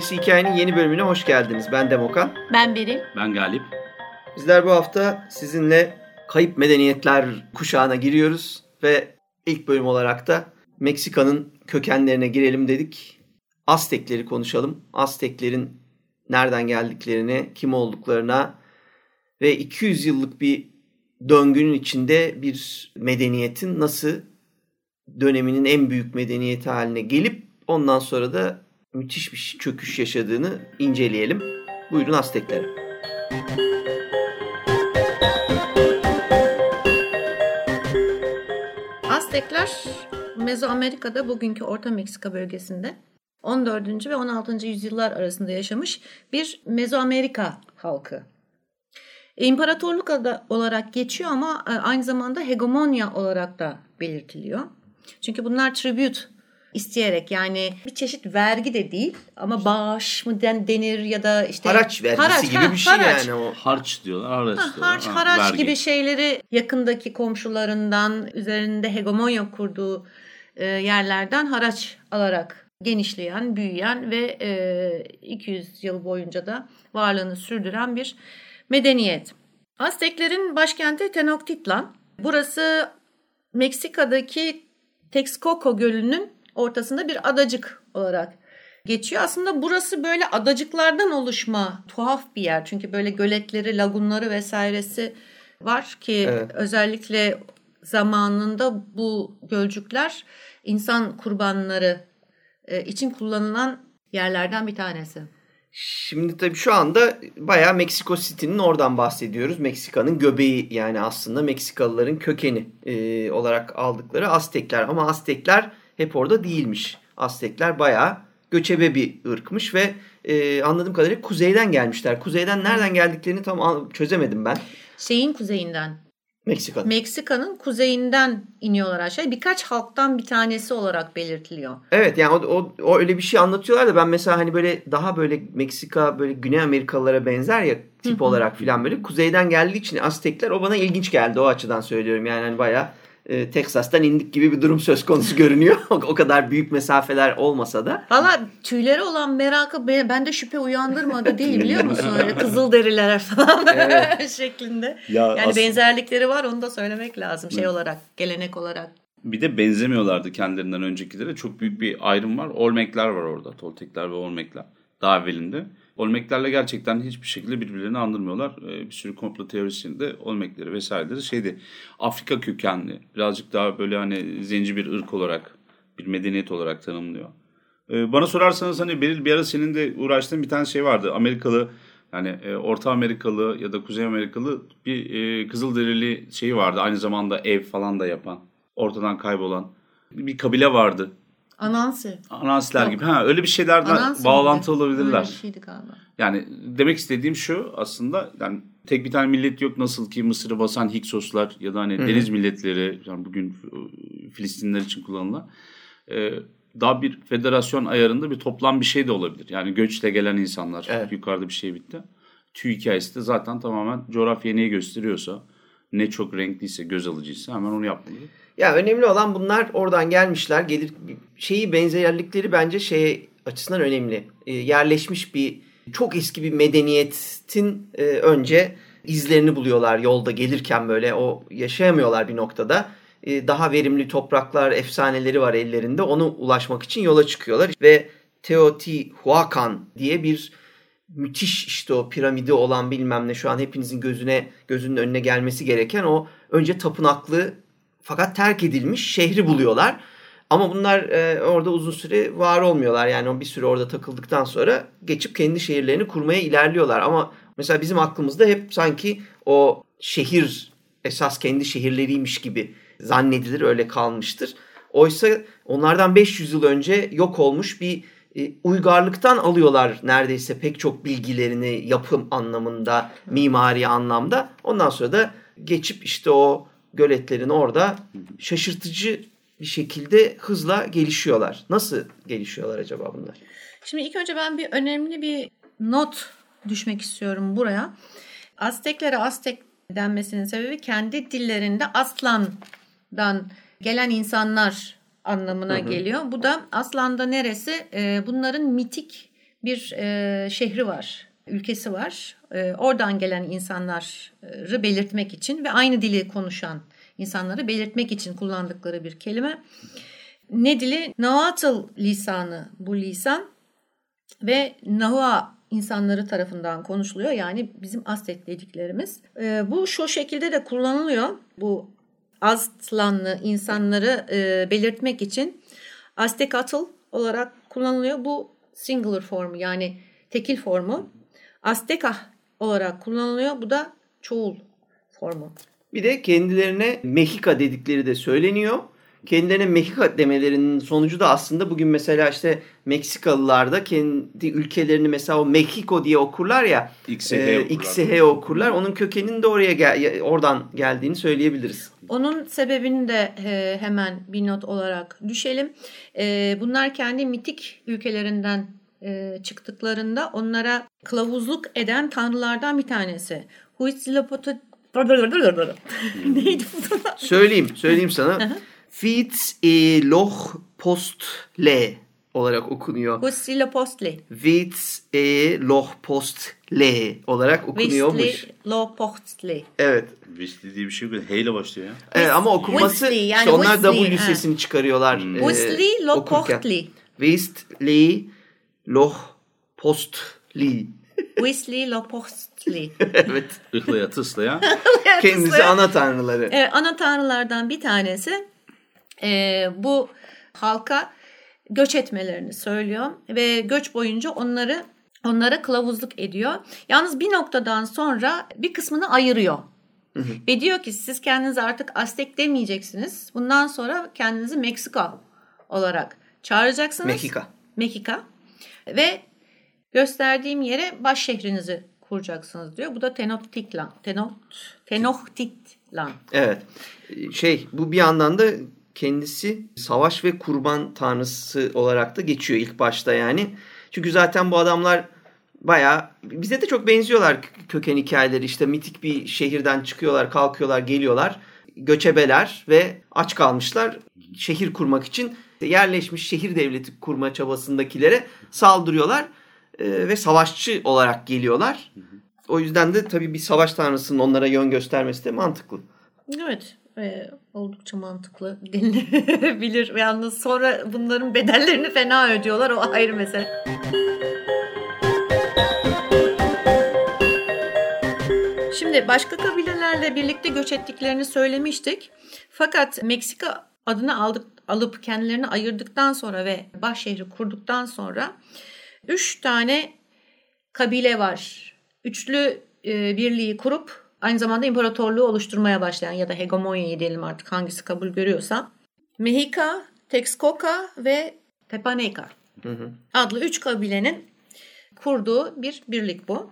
Gerisi Hikayenin yeni bölümüne hoş geldiniz. Ben Demokan. Ben Beril. Ben Galip. Bizler bu hafta sizinle kayıp medeniyetler kuşağına giriyoruz ve ilk bölüm olarak da Meksika'nın kökenlerine girelim dedik. Aztekleri konuşalım. Azteklerin nereden geldiklerine, kim olduklarına ve 200 yıllık bir döngünün içinde bir medeniyetin nasıl döneminin en büyük medeniyeti haline gelip ondan sonra da müthiş bir çöküş yaşadığını inceleyelim. Buyurun Azteklere. Aztekler Mezoamerika'da bugünkü Orta Meksika bölgesinde 14. ve 16. yüzyıllar arasında yaşamış bir Mezoamerika halkı. İmparatorluk olarak geçiyor ama e, aynı zamanda hegemonya olarak da belirtiliyor. Çünkü bunlar tribute isteyerek yani bir çeşit vergi de değil ama bağış mı den, denir ya da işte haraç vergisi haraç, gibi ha, bir şey haraç. yani o. Harç diyorlar, haraç ha, diyorlar. Harç, haraç vergi. gibi şeyleri yakındaki komşularından üzerinde hegemonya kurduğu e, yerlerden haraç alarak genişleyen, büyüyen ve e, 200 yıl boyunca da varlığını sürdüren bir medeniyet. Azteklerin başkenti Tenochtitlan. Burası Meksika'daki Texcoco Gölü'nün ortasında bir adacık olarak geçiyor. Aslında burası böyle adacıklardan oluşma tuhaf bir yer. Çünkü böyle göletleri, lagunları vesairesi var ki evet. özellikle zamanında bu gölcükler insan kurbanları e, için kullanılan yerlerden bir tanesi. Şimdi tabii şu anda bayağı Meksiko City'nin oradan bahsediyoruz. Meksika'nın göbeği yani aslında Meksikalıların kökeni e, olarak aldıkları Aztekler. Ama Aztekler hep orada değilmiş. Aztekler bayağı göçebe bir ırkmış ve e, anladığım kadarıyla kuzeyden gelmişler. Kuzeyden nereden geldiklerini tam çözemedim ben. Şeyin kuzeyinden. Meksika'nın. Meksika'nın kuzeyinden iniyorlar aşağı. Birkaç halktan bir tanesi olarak belirtiliyor. Evet yani o, o, o öyle bir şey anlatıyorlar da ben mesela hani böyle daha böyle Meksika böyle Güney Amerikalılara benzer ya tip olarak filan böyle kuzeyden geldiği için Aztekler o bana ilginç geldi o açıdan söylüyorum. Yani hani bayağı e, Teksas'tan indik gibi bir durum söz konusu görünüyor. o kadar büyük mesafeler olmasa da. Valla tüyleri olan merakı bende şüphe uyandırmadı değil biliyor musun? Öyle kızıl deriler falan evet. şeklinde. Ya yani aslında... benzerlikleri var onu da söylemek lazım şey olarak, gelenek olarak. Bir de benzemiyorlardı kendilerinden öncekilere. Çok büyük bir ayrım var. Olmekler var orada. Toltekler ve Olmekler. Daha evvelinde. Olmeklerle gerçekten hiçbir şekilde birbirlerini andırmıyorlar. Ee, bir sürü komplo teorisinde Olmekleri vesaireleri şeydi. Afrika kökenli birazcık daha böyle hani zenci bir ırk olarak bir medeniyet olarak tanımlıyor. Ee, bana sorarsanız hani Beril bir ara senin de uğraştığın bir tane şey vardı. Amerikalı yani e, Orta Amerikalı ya da Kuzey Amerikalı bir e, Kızılderili şeyi vardı. Aynı zamanda ev falan da yapan, ortadan kaybolan bir kabile vardı. Anansi. Anansiler Yok. gibi. Ha öyle bir şeylerden Anansi bağlantı miydi? olabilirler. Öyle bir şeydi galiba. Yani demek istediğim şu aslında yani tek bir tane millet yok nasıl ki Mısır'ı basan Hiksoslar ya da hani Hı-hı. deniz milletleri yani bugün e, Filistinler için kullanılan e, daha bir federasyon ayarında bir toplam bir şey de olabilir. Yani göçle gelen insanlar evet. yukarıda bir şey bitti. Tüy hikayesi de zaten tamamen coğrafya neyi gösteriyorsa ne çok renkliyse göz alıcıysa hemen onu yapmalı. Ya önemli olan bunlar oradan gelmişler. Gelir şeyi benzerlikleri bence şey açısından önemli. E, yerleşmiş bir çok eski bir medeniyetin e, önce izlerini buluyorlar yolda gelirken böyle o yaşayamıyorlar bir noktada. E, daha verimli topraklar, efsaneleri var ellerinde. Onu ulaşmak için yola çıkıyorlar ve Teotihuacan diye bir müthiş işte o piramidi olan bilmem ne şu an hepinizin gözüne gözünün önüne gelmesi gereken o önce tapınaklı fakat terk edilmiş şehri buluyorlar. Ama bunlar e, orada uzun süre var olmuyorlar. Yani bir süre orada takıldıktan sonra geçip kendi şehirlerini kurmaya ilerliyorlar. Ama mesela bizim aklımızda hep sanki o şehir esas kendi şehirleriymiş gibi zannedilir öyle kalmıştır. Oysa onlardan 500 yıl önce yok olmuş bir e, uygarlıktan alıyorlar neredeyse pek çok bilgilerini yapım anlamında, mimari anlamda. Ondan sonra da geçip işte o göletlerin orada şaşırtıcı bir şekilde hızla gelişiyorlar. Nasıl gelişiyorlar acaba bunlar? Şimdi ilk önce ben bir önemli bir not düşmek istiyorum buraya. Azteklere Aztek denmesinin sebebi kendi dillerinde aslandan gelen insanlar anlamına hı hı. geliyor. Bu da aslanda neresi? Ee, bunların mitik bir e, şehri var, ülkesi var. Ee, oradan gelen insanları belirtmek için ve aynı dili konuşan insanları belirtmek için kullandıkları bir kelime. Ne dili? Nahuatl lisanı bu lisan ve Nahua insanları tarafından konuşuluyor. Yani bizim Aztek dediklerimiz. E, bu şu şekilde de kullanılıyor. Bu Aztlanlı insanları e, belirtmek için Aztekatl olarak kullanılıyor. Bu singular formu yani tekil formu. Azteka olarak kullanılıyor. Bu da çoğul formu. Bir de kendilerine Mexika dedikleri de söyleniyor. Kendilerine Mexika demelerinin sonucu da aslında bugün mesela işte Meksikalılar da kendi ülkelerini mesela o Mexico diye okurlar ya. XH e, okurlar. XH okurlar. Onun kökeninin de oraya gel oradan geldiğini söyleyebiliriz. Onun sebebini de e, hemen bir not olarak düşelim. E, bunlar kendi mitik ülkelerinden e, çıktıklarında onlara kılavuzluk eden tanrılardan bir tanesi. Huitzilopochtli Neydi bu? söyleyeyim, söyleyeyim sana. Fitz e loch postle olarak okunuyor. Huitzilopochtli. Fitz e loch postle olarak okunuyormuş. Huitzilopochtli. Evet. Weasley diye bir şey yok. H ile başlıyor ya. Evet ama okunması Weasley, yani işte onlar W sesini çıkarıyorlar. Hmm. Weasley Loch Postli. Weasley Lopochtli. evet. Ihlaya tıslaya. Kendisi ana tanrıları. Evet, ana tanrılardan bir tanesi. Ee, bu halka göç etmelerini söylüyor ve göç boyunca onları onlara kılavuzluk ediyor. Yalnız bir noktadan sonra bir kısmını ayırıyor. Hı hı. Ve diyor ki siz kendinizi artık Aztek demeyeceksiniz. Bundan sonra kendinizi Meksika olarak çağıracaksınız. Mekika. Mekika. Ve gösterdiğim yere baş şehrinizi kuracaksınız diyor. Bu da Tenochtitlan. Tenot, Tenochtitlan. Evet. Şey bu bir yandan da kendisi savaş ve kurban tanrısı olarak da geçiyor ilk başta yani. Çünkü zaten bu adamlar baya bize de çok benziyorlar köken hikayeleri. İşte mitik bir şehirden çıkıyorlar, kalkıyorlar, geliyorlar. Göçebeler ve aç kalmışlar. Şehir kurmak için yerleşmiş şehir devleti kurma çabasındakilere saldırıyorlar e, ve savaşçı olarak geliyorlar. O yüzden de tabii bir savaş tanrısının onlara yön göstermesi de mantıklı. Evet. E, oldukça mantıklı denilebilir. Yalnız sonra bunların bedellerini fena ödüyorlar. O ayrı mesele. Şimdi başka kabilelerle birlikte göç ettiklerini söylemiştik. Fakat Meksika adını aldık, alıp kendilerini ayırdıktan sonra ve baş şehri kurduktan sonra üç tane kabile var. Üçlü e, birliği kurup aynı zamanda imparatorluğu oluşturmaya başlayan ya da hegemonyayı diyelim artık hangisi kabul görüyorsa. Mexica, Texcoco ve Tepaneca hı hı. adlı üç kabilenin kurduğu bir birlik bu.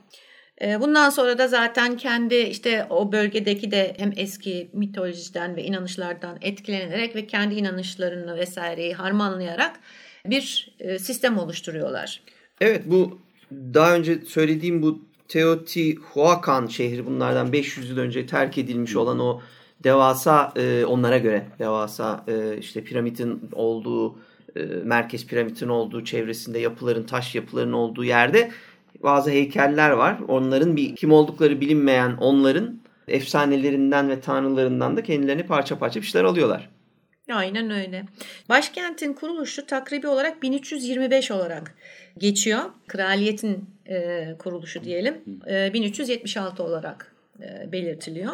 Ee, bundan sonra da zaten kendi işte o bölgedeki de hem eski mitolojiden ve inanışlardan etkilenerek ve kendi inanışlarını vesaireyi harmanlayarak bir e, sistem oluşturuyorlar. Evet bu daha önce söylediğim bu Teotihuacan şehri bunlardan 500 yıl önce terk edilmiş olan o devasa e, onlara göre devasa e, işte piramidin olduğu merkez piramidin olduğu çevresinde yapıların taş yapıların olduğu yerde bazı heykeller var. Onların bir kim oldukları bilinmeyen onların efsanelerinden ve tanrılarından da kendilerini parça parça bir şeyler alıyorlar. Aynen öyle. Başkentin kuruluşu takribi olarak 1325 olarak geçiyor. Kraliyetin e, kuruluşu diyelim. E, 1376 olarak e, belirtiliyor.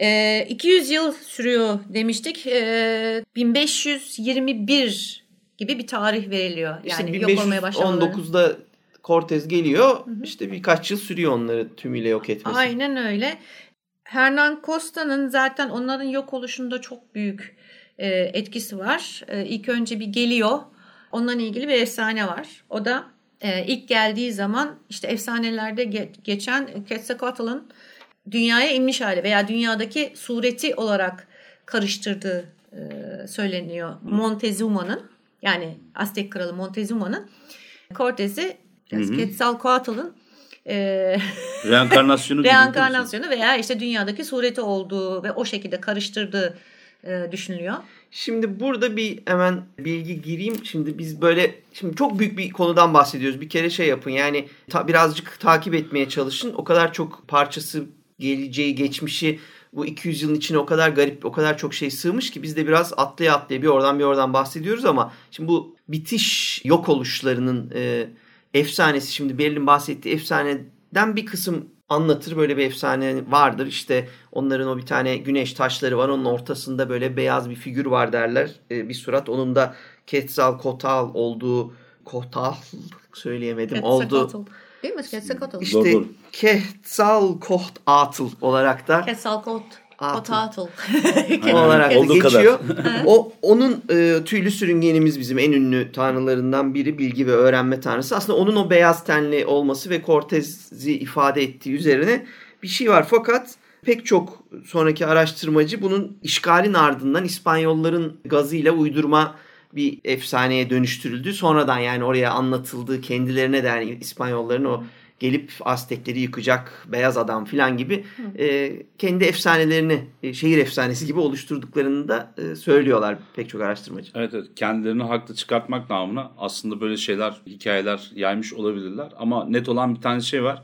E, 200 yıl sürüyor demiştik. E, 1521 gibi bir tarih veriliyor. Yani işte 1519'da Cortez geliyor. Hı hı. İşte birkaç yıl sürüyor onları tümüyle yok etmesi. Aynen öyle. Hernan Costa'nın zaten onların yok oluşunda çok büyük e, etkisi var. E, ilk önce bir geliyor Onunla ilgili bir efsane var. O da e, ilk geldiği zaman işte efsanelerde ge- geçen Quetzalcoatl'ın dünyaya inmiş hali veya dünyadaki sureti olarak karıştırdığı e, söyleniyor. Montezuma'nın yani Aztek kralı Montezuma'nın Cortez'i Quetzalcoatl'ın e, Reenkarnasyonu reenkarnasyonu veya işte dünyadaki sureti olduğu ve o şekilde karıştırdığı e, düşünülüyor. Şimdi burada bir hemen bilgi gireyim. Şimdi biz böyle şimdi çok büyük bir konudan bahsediyoruz. Bir kere şey yapın yani ta, birazcık takip etmeye çalışın. O kadar çok parçası geleceği geçmişi bu 200 yılın içine o kadar garip o kadar çok şey sığmış ki biz de biraz atlaya atlaya bir oradan bir oradan bahsediyoruz ama şimdi bu bitiş yok oluşlarının e, efsanesi şimdi Berlin bahsettiği efsaneden bir kısım anlatır. Böyle bir efsane vardır. İşte onların o bir tane güneş taşları var. Onun ortasında böyle beyaz bir figür var derler. E, bir surat. Onun da Quetzalcoatl olduğu Kotal söyleyemedim. oldu. Değil mi? Quetzalcoatl. İşte Doğru. Quetzalcoatl olarak da Quetzalcoatl. Atıl. Potatl. olarak da geçiyor. o onun e, tüylü sürüngenimiz bizim en ünlü tanrılarından biri bilgi ve öğrenme tanrısı. Aslında onun o beyaz tenli olması ve Cortez'i ifade ettiği üzerine bir şey var. Fakat pek çok sonraki araştırmacı bunun işgalin ardından İspanyolların gazıyla uydurma bir efsaneye dönüştürüldü. Sonradan yani oraya anlatıldığı kendilerine de yani İspanyolların o gelip Aztekleri yıkacak beyaz adam filan gibi e, kendi efsanelerini e, şehir efsanesi gibi oluşturduklarını da e, söylüyorlar pek çok araştırmacı. Evet evet kendilerini haklı çıkartmak namına aslında böyle şeyler, hikayeler yaymış olabilirler. Ama net olan bir tane şey var.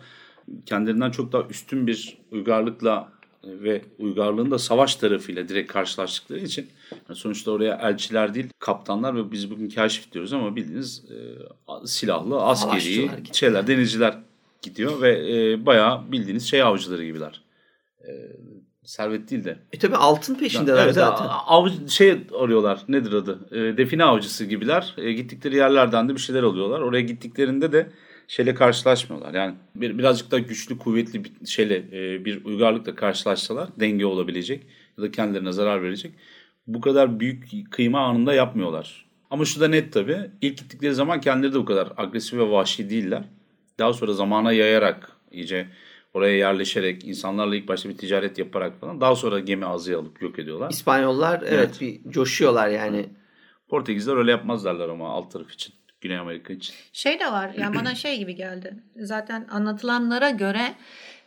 Kendilerinden çok daha üstün bir uygarlıkla ve uygarlığın da savaş tarafıyla direkt karşılaştıkları için yani sonuçta oraya elçiler değil kaptanlar ve biz bugün kaşif diyoruz ama bildiğiniz e, silahlı askeri şeyler denizciler gidiyor ve e, bayağı bildiğiniz şey avcıları gibiler. E, servet değil de E tabi altın peşindeler Evet, zaten. Av, şey arıyorlar. Nedir adı? E, define avcısı gibiler. E, gittikleri yerlerden de bir şeyler alıyorlar. Oraya gittiklerinde de şeyle karşılaşmıyorlar. Yani bir, birazcık daha güçlü, kuvvetli bir şeyle e, bir uygarlıkla karşılaşsalar denge olabilecek ya da kendilerine zarar verecek. Bu kadar büyük kıyma anında yapmıyorlar. Ama şu da net tabii. İlk gittikleri zaman kendileri de bu kadar agresif ve vahşi değiller. Daha sonra zamana yayarak iyice oraya yerleşerek insanlarla ilk başta bir ticaret yaparak falan daha sonra gemi ağzıya alıp yok ediyorlar. İspanyollar evet, Evet. bir coşuyorlar yani. Portekizler öyle yapmazlarlar ama alt taraf için. Güney Amerika için. Şey de var yani bana şey gibi geldi. Zaten anlatılanlara göre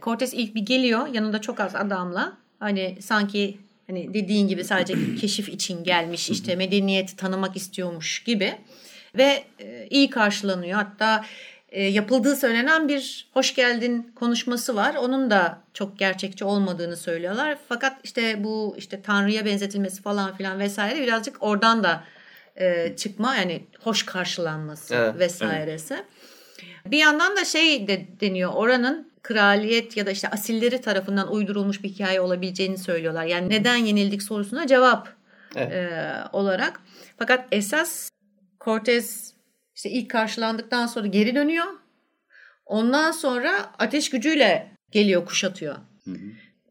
Cortez ilk bir geliyor yanında çok az adamla. Hani sanki hani dediğin gibi sadece keşif için gelmiş işte medeniyeti tanımak istiyormuş gibi. Ve e, iyi karşılanıyor. Hatta yapıldığı söylenen bir hoş geldin konuşması var. Onun da çok gerçekçi olmadığını söylüyorlar. Fakat işte bu işte Tanrı'ya benzetilmesi falan filan vesaire birazcık oradan da e, çıkma yani hoş karşılanması Evet, vesairesi. Bir yandan da şey de deniyor oranın kraliyet ya da işte asilleri tarafından uydurulmuş bir hikaye olabileceğini söylüyorlar. Yani neden yenildik sorusuna cevap Evet. e, olarak. Fakat esas Cortez işte ilk karşılandıktan sonra geri dönüyor. Ondan sonra ateş gücüyle geliyor kuşatıyor.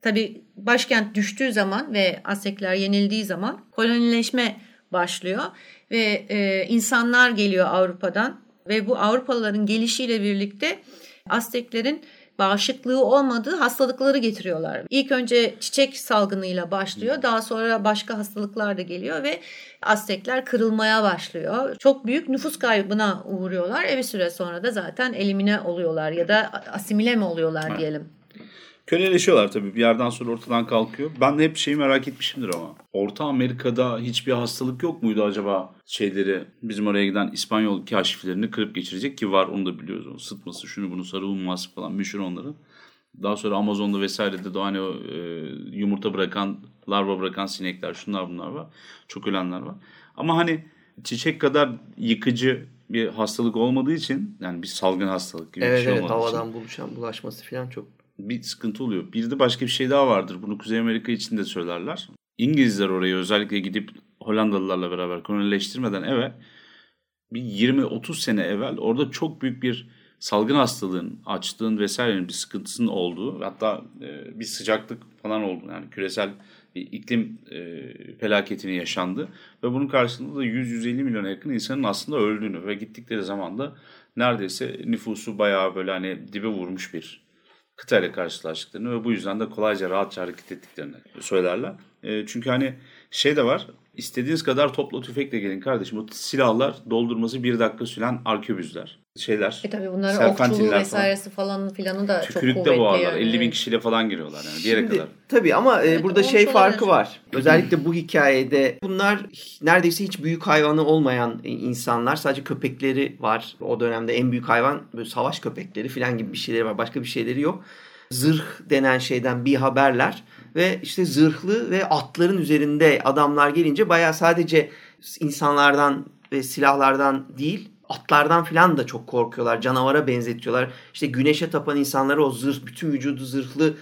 Tabii başkent düştüğü zaman ve Aztekler yenildiği zaman kolonileşme başlıyor ve e, insanlar geliyor Avrupa'dan ve bu Avrupalıların gelişiyle birlikte Azteklerin bağışıklığı olmadığı hastalıkları getiriyorlar. İlk önce çiçek salgınıyla başlıyor. Daha sonra başka hastalıklar da geliyor ve Aztekler kırılmaya başlıyor. Çok büyük nüfus kaybına uğruyorlar. E bir süre sonra da zaten elimine oluyorlar ya da asimile mi oluyorlar diyelim. Köleleşiyorlar tabii bir yerden sonra ortadan kalkıyor. Ben de hep şeyi merak etmişimdir ama. Orta Amerika'da hiçbir hastalık yok muydu acaba şeyleri bizim oraya giden İspanyol kaşiflerini kırıp geçirecek ki var onu da biliyoruz. O sıtması şunu bunu sarı unması falan meşhur onların. Daha sonra Amazon'da vesairede de hani o e, yumurta bırakan, larva bırakan sinekler şunlar bunlar var. Çok ölenler var. Ama hani çiçek kadar yıkıcı bir hastalık olmadığı için yani bir salgın hastalık gibi Evet bir şey evet olmadığı için havadan buluşan bulaşması falan çok. Bir sıkıntı oluyor. Bir de başka bir şey daha vardır. Bunu Kuzey Amerika için de söylerler. İngilizler orayı özellikle gidip Hollandalılarla beraber kolonileştirmeden evvel bir 20-30 sene evvel orada çok büyük bir salgın hastalığın, açlığın vesairenin bir sıkıntısının olduğu hatta e, bir sıcaklık falan oldu. Yani küresel iklim e, felaketini yaşandı. Ve bunun karşılığında da 100-150 milyon yakın insanın aslında öldüğünü ve gittikleri zaman da neredeyse nüfusu bayağı böyle hani dibe vurmuş bir kıtayla karşılaştıklarını ve bu yüzden de kolayca rahatça hareket ettiklerini söylerler. E, çünkü hani şey de var istediğiniz kadar topla tüfekle gelin kardeşim. O silahlar doldurması bir dakika süren arkebüzler. Şeyler. E tabii bunların okçuluğu vesairesi falan filanı da çok kuvvetli. boğarlar. Yani. 50 bin kişiyle falan giriyorlar yani bir yere Şimdi, kadar. Tabii ama e, evet, burada şey farkı var. Özellikle bu hikayede bunlar neredeyse hiç büyük hayvanı olmayan insanlar. Sadece köpekleri var. O dönemde en büyük hayvan böyle savaş köpekleri falan gibi bir şeyleri var. Başka bir şeyleri yok. Zırh denen şeyden bir haberler ve işte zırhlı ve atların üzerinde adamlar gelince baya sadece insanlardan ve silahlardan değil atlardan falan da çok korkuyorlar. Canavara benzetiyorlar. İşte güneşe tapan insanlara o zırh, bütün vücudu zırhlı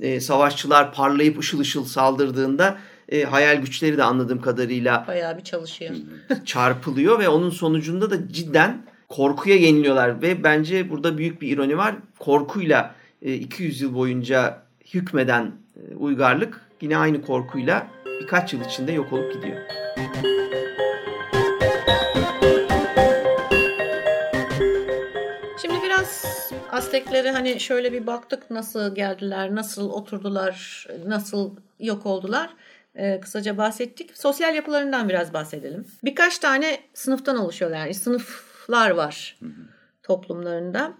e, savaşçılar parlayıp ışıl ışıl saldırdığında e, hayal güçleri de anladığım kadarıyla bayağı bir çalışıyor. çarpılıyor ve onun sonucunda da cidden korkuya yeniliyorlar ve bence burada büyük bir ironi var. Korkuyla e, 200 yıl boyunca hükmeden e, uygarlık yine aynı korkuyla birkaç yıl içinde yok olup gidiyor. Şimdi Azteklere hani şöyle bir baktık nasıl geldiler, nasıl oturdular, nasıl yok oldular. Ee, kısaca bahsettik. Sosyal yapılarından biraz bahsedelim. Birkaç tane sınıftan oluşuyorlar. Yani sınıflar var toplumlarında.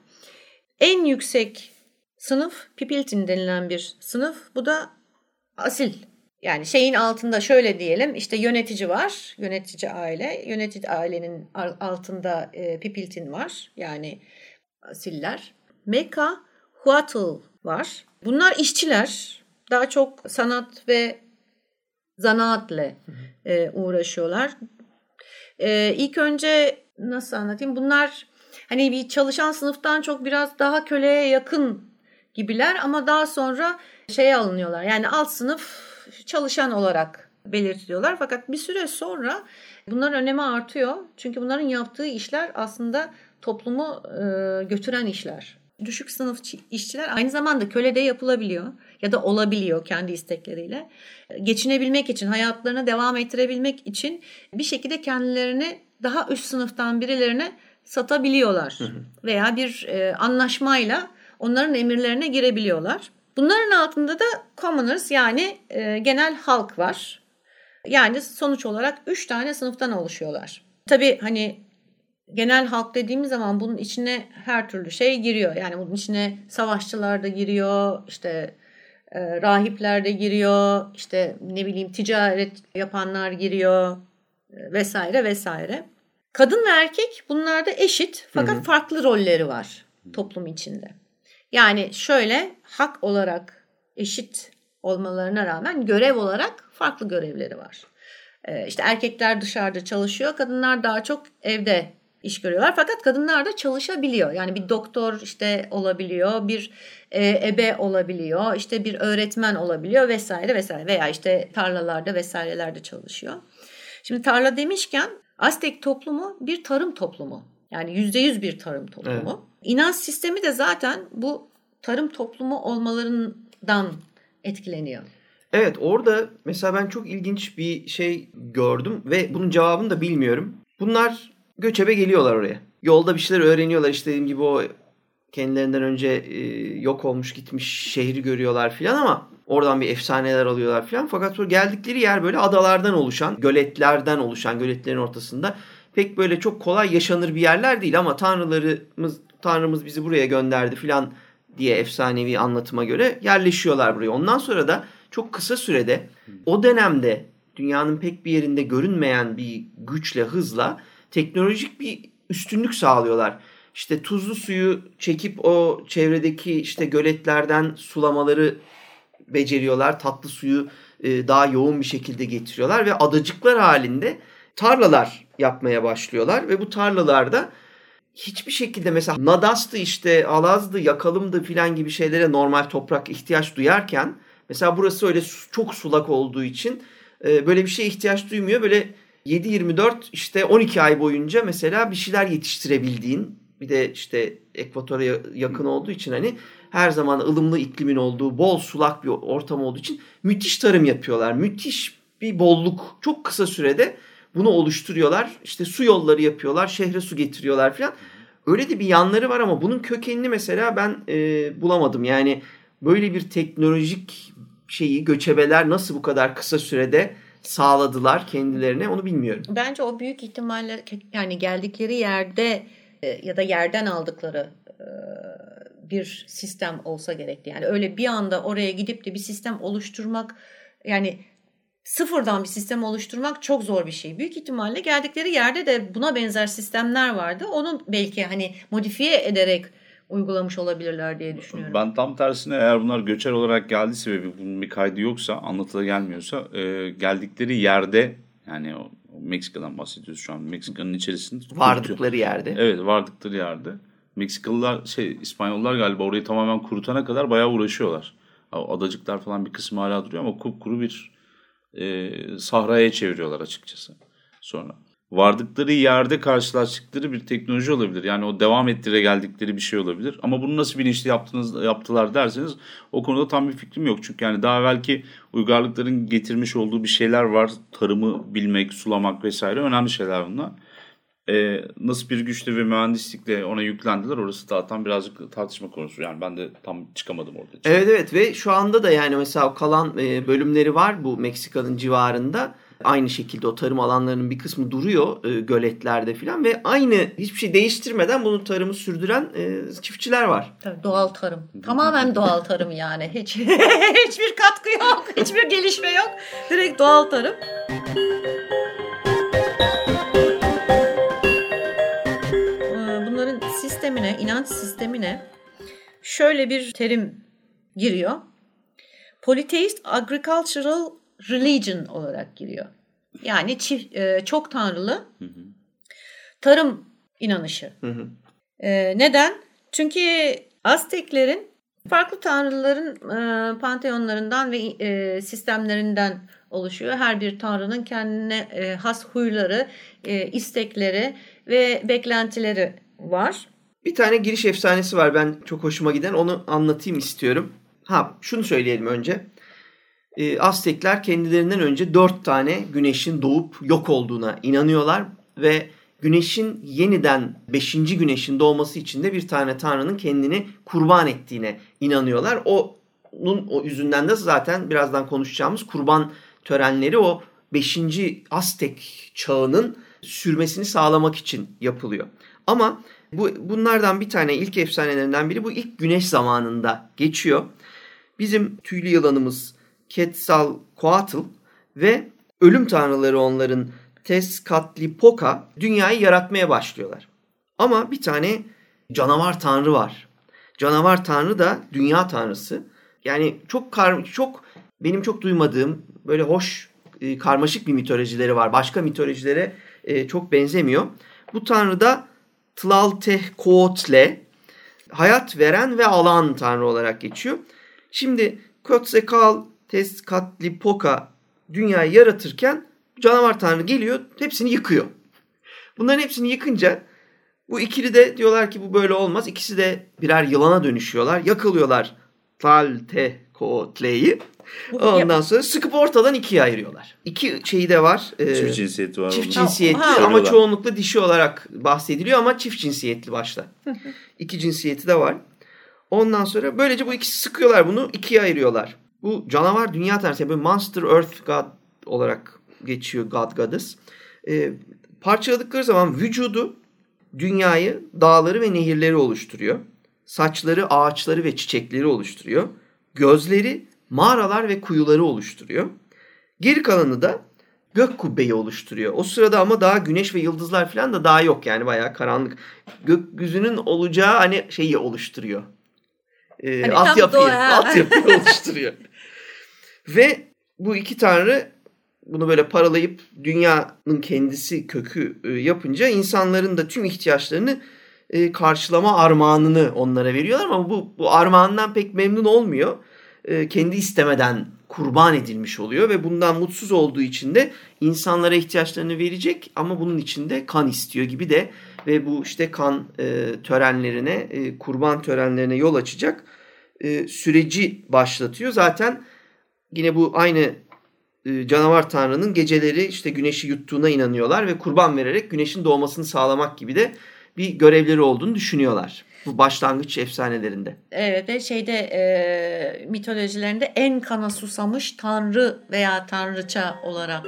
En yüksek sınıf Pipiltin denilen bir sınıf. Bu da asil. Yani şeyin altında şöyle diyelim işte yönetici var. Yönetici aile. Yönetici ailenin altında e, Pipiltin var. Yani asiller. Meka Huatl var. Bunlar işçiler. Daha çok sanat ve zanaatle e, uğraşıyorlar. E, ilk önce nasıl anlatayım? Bunlar hani bir çalışan sınıftan çok biraz daha köleye yakın gibiler ama daha sonra şey alınıyorlar. Yani alt sınıf çalışan olarak belirtiliyorlar. Fakat bir süre sonra bunların önemi artıyor. Çünkü bunların yaptığı işler aslında toplumu e, götüren işler. Düşük sınıf işçiler aynı zamanda köle de yapılabiliyor ya da olabiliyor kendi istekleriyle. Geçinebilmek için, hayatlarını devam ettirebilmek için bir şekilde kendilerini daha üst sınıftan birilerine satabiliyorlar. Veya bir e, anlaşmayla onların emirlerine girebiliyorlar. Bunların altında da commoners yani e, genel halk var. Yani sonuç olarak 3 tane sınıftan oluşuyorlar. Tabii hani genel halk dediğimiz zaman bunun içine her türlü şey giriyor. Yani bunun içine savaşçılar da giriyor, işte e, rahipler de giriyor, işte ne bileyim ticaret yapanlar giriyor e, vesaire vesaire. Kadın ve erkek bunlarda eşit fakat hı hı. farklı rolleri var toplum içinde. Yani şöyle hak olarak eşit olmalarına rağmen görev olarak farklı görevleri var. Ee, işte erkekler dışarıda çalışıyor, kadınlar daha çok evde iş görüyorlar. Fakat kadınlar da çalışabiliyor. Yani bir doktor işte olabiliyor, bir e, ebe olabiliyor, işte bir öğretmen olabiliyor vesaire vesaire veya işte tarlalarda vesairelerde çalışıyor. Şimdi tarla demişken Aztek toplumu bir tarım toplumu. Yani yüzde yüz bir tarım toplumu. Evet. İnanç sistemi de zaten bu tarım toplumu olmalarından etkileniyor. Evet orada mesela ben çok ilginç bir şey gördüm ve bunun cevabını da bilmiyorum. Bunlar göçebe geliyorlar oraya. Yolda bir şeyler öğreniyorlar işte dediğim gibi o kendilerinden önce e, yok olmuş gitmiş şehri görüyorlar filan ama oradan bir efsaneler alıyorlar filan. Fakat sonra geldikleri yer böyle adalardan oluşan, göletlerden oluşan, göletlerin ortasında pek böyle çok kolay yaşanır bir yerler değil ama tanrılarımız tanrımız bizi buraya gönderdi filan diye efsanevi anlatıma göre yerleşiyorlar buraya. Ondan sonra da çok kısa sürede o dönemde dünyanın pek bir yerinde görünmeyen bir güçle, hızla teknolojik bir üstünlük sağlıyorlar. İşte tuzlu suyu çekip o çevredeki işte göletlerden sulamaları beceriyorlar. Tatlı suyu e, daha yoğun bir şekilde getiriyorlar ve adacıklar halinde tarlalar yapmaya başlıyorlar ve bu tarlalarda hiçbir şekilde mesela nadastı işte alazdı yakalımdı filan gibi şeylere normal toprak ihtiyaç duyarken mesela burası öyle çok sulak olduğu için e, böyle bir şeye ihtiyaç duymuyor. Böyle 7-24 işte 12 ay boyunca mesela bir şeyler yetiştirebildiğin bir de işte ekvatora yakın olduğu için hani her zaman ılımlı iklimin olduğu, bol sulak bir ortam olduğu için müthiş tarım yapıyorlar. Müthiş bir bolluk çok kısa sürede bunu oluşturuyorlar. İşte su yolları yapıyorlar, şehre su getiriyorlar falan. Öyle de bir yanları var ama bunun kökenini mesela ben e, bulamadım. Yani böyle bir teknolojik şeyi göçebeler nasıl bu kadar kısa sürede sağladılar kendilerine onu bilmiyorum. Bence o büyük ihtimalle yani geldikleri yerde e, ya da yerden aldıkları e, bir sistem olsa gerekti. Yani öyle bir anda oraya gidip de bir sistem oluşturmak yani sıfırdan bir sistem oluşturmak çok zor bir şey. Büyük ihtimalle geldikleri yerde de buna benzer sistemler vardı. Onun belki hani modifiye ederek uygulamış olabilirler diye düşünüyorum. Ben tam tersine eğer bunlar göçer olarak geldiyse ve bunun bir kaydı yoksa, anlatıda gelmiyorsa e, geldikleri yerde yani o, Meksika'dan bahsediyoruz şu an. Meksika'nın içerisinde. Vardıkları yerde. Evet vardıkları yerde. Meksikalılar şey İspanyollar galiba orayı tamamen kurutana kadar bayağı uğraşıyorlar. Adacıklar falan bir kısmı hala duruyor ama kupkuru bir e, sahraya çeviriyorlar açıkçası sonra. Vardıkları yerde karşılaştıkları bir teknoloji olabilir. Yani o devam ettire geldikleri bir şey olabilir. Ama bunu nasıl bilinçli yaptınız, yaptılar derseniz o konuda tam bir fikrim yok. Çünkü yani daha belki uygarlıkların getirmiş olduğu bir şeyler var. Tarımı bilmek, sulamak vesaire önemli şeyler bunlar e, nasıl bir güçle ve mühendislikle ona yüklendiler orası zaten birazcık tartışma konusu. Yani ben de tam çıkamadım orada. Evet evet ve şu anda da yani mesela kalan e, bölümleri var bu Meksika'nın civarında. Aynı şekilde o tarım alanlarının bir kısmı duruyor e, göletlerde falan ve aynı hiçbir şey değiştirmeden bunu tarımı sürdüren e, çiftçiler var. Tabii doğal tarım. Tamamen doğal tarım yani. Hiç hiçbir katkı yok, hiçbir gelişme yok. Direkt doğal tarım. sistemine, inanç sistemine şöyle bir terim giriyor. Polytheist Agricultural Religion olarak giriyor. Yani çift, e, çok tanrılı tarım inanışı. E, neden? Çünkü Azteklerin farklı tanrıların e, panteonlarından ve e, sistemlerinden oluşuyor. Her bir tanrının kendine e, has huyları, e, istekleri ve beklentileri var. Bir tane giriş efsanesi var ben çok hoşuma giden onu anlatayım istiyorum. Ha şunu söyleyelim önce. E, Aztekler kendilerinden önce dört tane güneşin doğup yok olduğuna inanıyorlar ve güneşin yeniden beşinci güneşin doğması için de bir tane tanrının kendini kurban ettiğine inanıyorlar. Onun o yüzünden de zaten birazdan konuşacağımız kurban törenleri o beşinci Aztek çağının sürmesini sağlamak için yapılıyor. Ama bu bunlardan bir tane ilk efsanelerinden biri bu ilk güneş zamanında geçiyor. Bizim tüylü yılanımız Quetzalcoatl ve ölüm tanrıları onların Tezcatlipoca dünyayı yaratmaya başlıyorlar. Ama bir tane canavar tanrı var. Canavar tanrı da dünya tanrısı. Yani çok kar çok benim çok duymadığım böyle hoş e, karmaşık bir mitolojileri var. Başka mitolojilere e, çok benzemiyor. Bu tanrı da Tlaltehcoatle hayat veren ve alan tanrı olarak geçiyor. Şimdi Quetzalcoatl Tezcatlipoca dünyayı yaratırken canavar tanrı geliyor hepsini yıkıyor. Bunların hepsini yıkınca bu ikili de diyorlar ki bu böyle olmaz. İkisi de birer yılana dönüşüyorlar. Yakılıyorlar Tlaltehcoatle'yi. Ondan sonra sıkıp ortadan ikiye ayırıyorlar. İki şeyi de var. E, çift cinsiyeti var. Çift cinsiyetli ha, ama çoğunlukla dişi olarak bahsediliyor ama çift cinsiyetli başta. İki cinsiyeti de var. Ondan sonra böylece bu ikisi sıkıyorlar bunu ikiye ayırıyorlar. Bu canavar dünya tanrısı yani Monster Earth God olarak geçiyor God Goddess. E, parçaladıkları zaman vücudu dünyayı, dağları ve nehirleri oluşturuyor. Saçları, ağaçları ve çiçekleri oluşturuyor. Gözleri mağaralar ve kuyuları oluşturuyor. Geri kalanı da gök kubbeyi oluşturuyor. O sırada ama daha güneş ve yıldızlar falan da daha yok yani bayağı karanlık. Gökyüzünün olacağı hani şeyi oluşturuyor. Ee, hani altyapıyı, altyapıyı oluşturuyor. Ve bu iki tanrı bunu böyle paralayıp dünyanın kendisi kökü e, yapınca insanların da tüm ihtiyaçlarını e, karşılama armağanını onlara veriyorlar ama bu, bu armağandan pek memnun olmuyor. E, kendi istemeden kurban edilmiş oluyor ve bundan mutsuz olduğu için de insanlara ihtiyaçlarını verecek ama bunun için de kan istiyor gibi de ve bu işte kan törenlerine, kurban törenlerine yol açacak süreci başlatıyor. Zaten yine bu aynı e, canavar tanrının geceleri işte güneşi yuttuğuna inanıyorlar ve kurban vererek güneşin doğmasını sağlamak gibi de bir görevleri olduğunu düşünüyorlar. Bu başlangıç efsanelerinde. Evet ve şeyde e, mitolojilerinde en kana susamış tanrı veya tanrıça olarak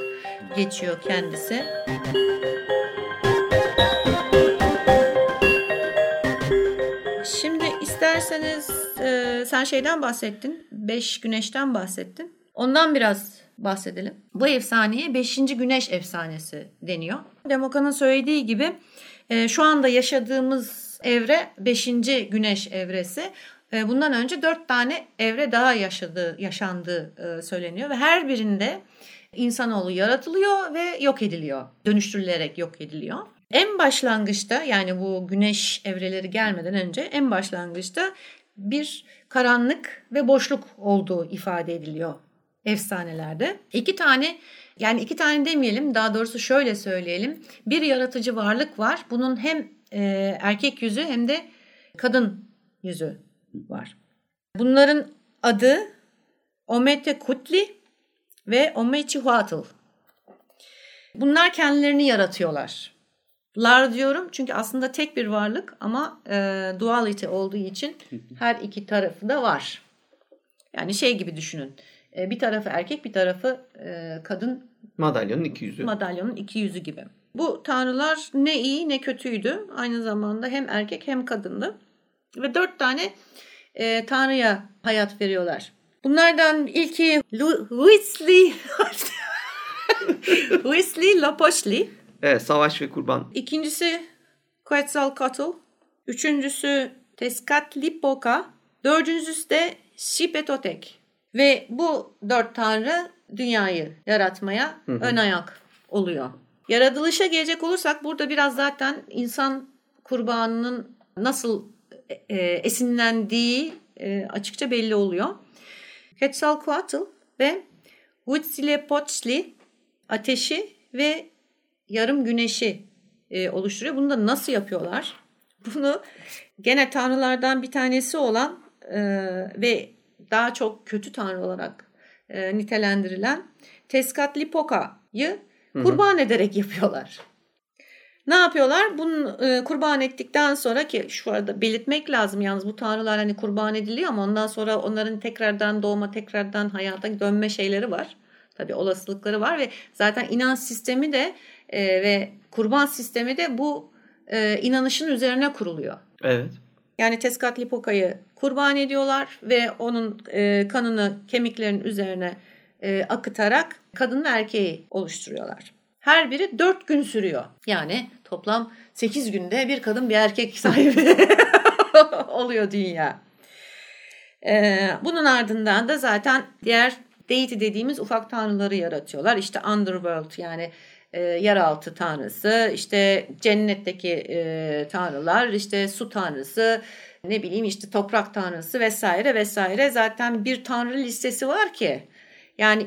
geçiyor kendisi. Şimdi isterseniz e, sen şeyden bahsettin. Beş güneşten bahsettin. Ondan biraz bahsedelim. Bu efsaneye beşinci güneş efsanesi deniyor. Demokan'ın söylediği gibi e, şu anda yaşadığımız evre beşinci güneş evresi. E, bundan önce dört tane evre daha yaşadığı, yaşandığı e, söyleniyor ve her birinde insanoğlu yaratılıyor ve yok ediliyor. Dönüştürülerek yok ediliyor. En başlangıçta yani bu güneş evreleri gelmeden önce en başlangıçta bir karanlık ve boşluk olduğu ifade ediliyor efsanelerde. İki tane yani iki tane demeyelim daha doğrusu şöyle söyleyelim. Bir yaratıcı varlık var. Bunun hem e, erkek yüzü hem de kadın yüzü var. Bunların adı Omete Kutli ve Omechihuatl. Bunlar kendilerini yaratıyorlar. Lar diyorum çünkü aslında tek bir varlık ama e, duality olduğu için her iki tarafı da var. Yani şey gibi düşünün. E, bir tarafı erkek bir tarafı e, kadın. Madalyonun iki yüzü. Madalyonun iki yüzü gibi. Bu tanrılar ne iyi ne kötüydü. Aynı zamanda hem erkek hem kadındı. Ve dört tane e, tanrıya hayat veriyorlar. Bunlardan ilki Huitli Huitli Lapoşli. Evet savaş ve kurban. İkincisi Quetzalcoatl. Üçüncüsü Tezcatlipoca. Dördüncüsü de Şipetotek. Ve bu dört tanrı dünyayı yaratmaya hı hı. ön ayak oluyor. Yaratılışa gelecek olursak burada biraz zaten insan kurbanının nasıl e, esinlendiği e, açıkça belli oluyor. Quetzalcoatl ve Huitzilopochtli ateşi ve yarım güneşi e, oluşturuyor. Bunu da nasıl yapıyorlar? Bunu gene tanrılardan bir tanesi olan e, ve daha çok kötü tanrı olarak e, nitelendirilen Tezcatlipoca'yı kurban ederek yapıyorlar. Ne yapıyorlar? Bunu e, kurban ettikten sonra ki şu arada belirtmek lazım yalnız bu tanrılar hani kurban ediliyor ama ondan sonra onların tekrardan doğma, tekrardan hayata dönme şeyleri var. Tabii olasılıkları var ve zaten inanç sistemi de e, ve kurban sistemi de bu e, inanışın üzerine kuruluyor. Evet. Yani Tezcatlipoca'yı kurban ediyorlar ve onun e, kanını kemiklerin üzerine e, akıtarak kadın ve erkeği oluşturuyorlar. Her biri 4 gün sürüyor. Yani toplam 8 günde bir kadın bir erkek sahibi oluyor dünya. Ee, bunun ardından da zaten diğer deity dediğimiz ufak tanrıları yaratıyorlar. İşte underworld yani e, yeraltı tanrısı, işte cennetteki e, tanrılar, işte su tanrısı, ne bileyim işte toprak tanrısı vesaire vesaire. Zaten bir tanrı listesi var ki yani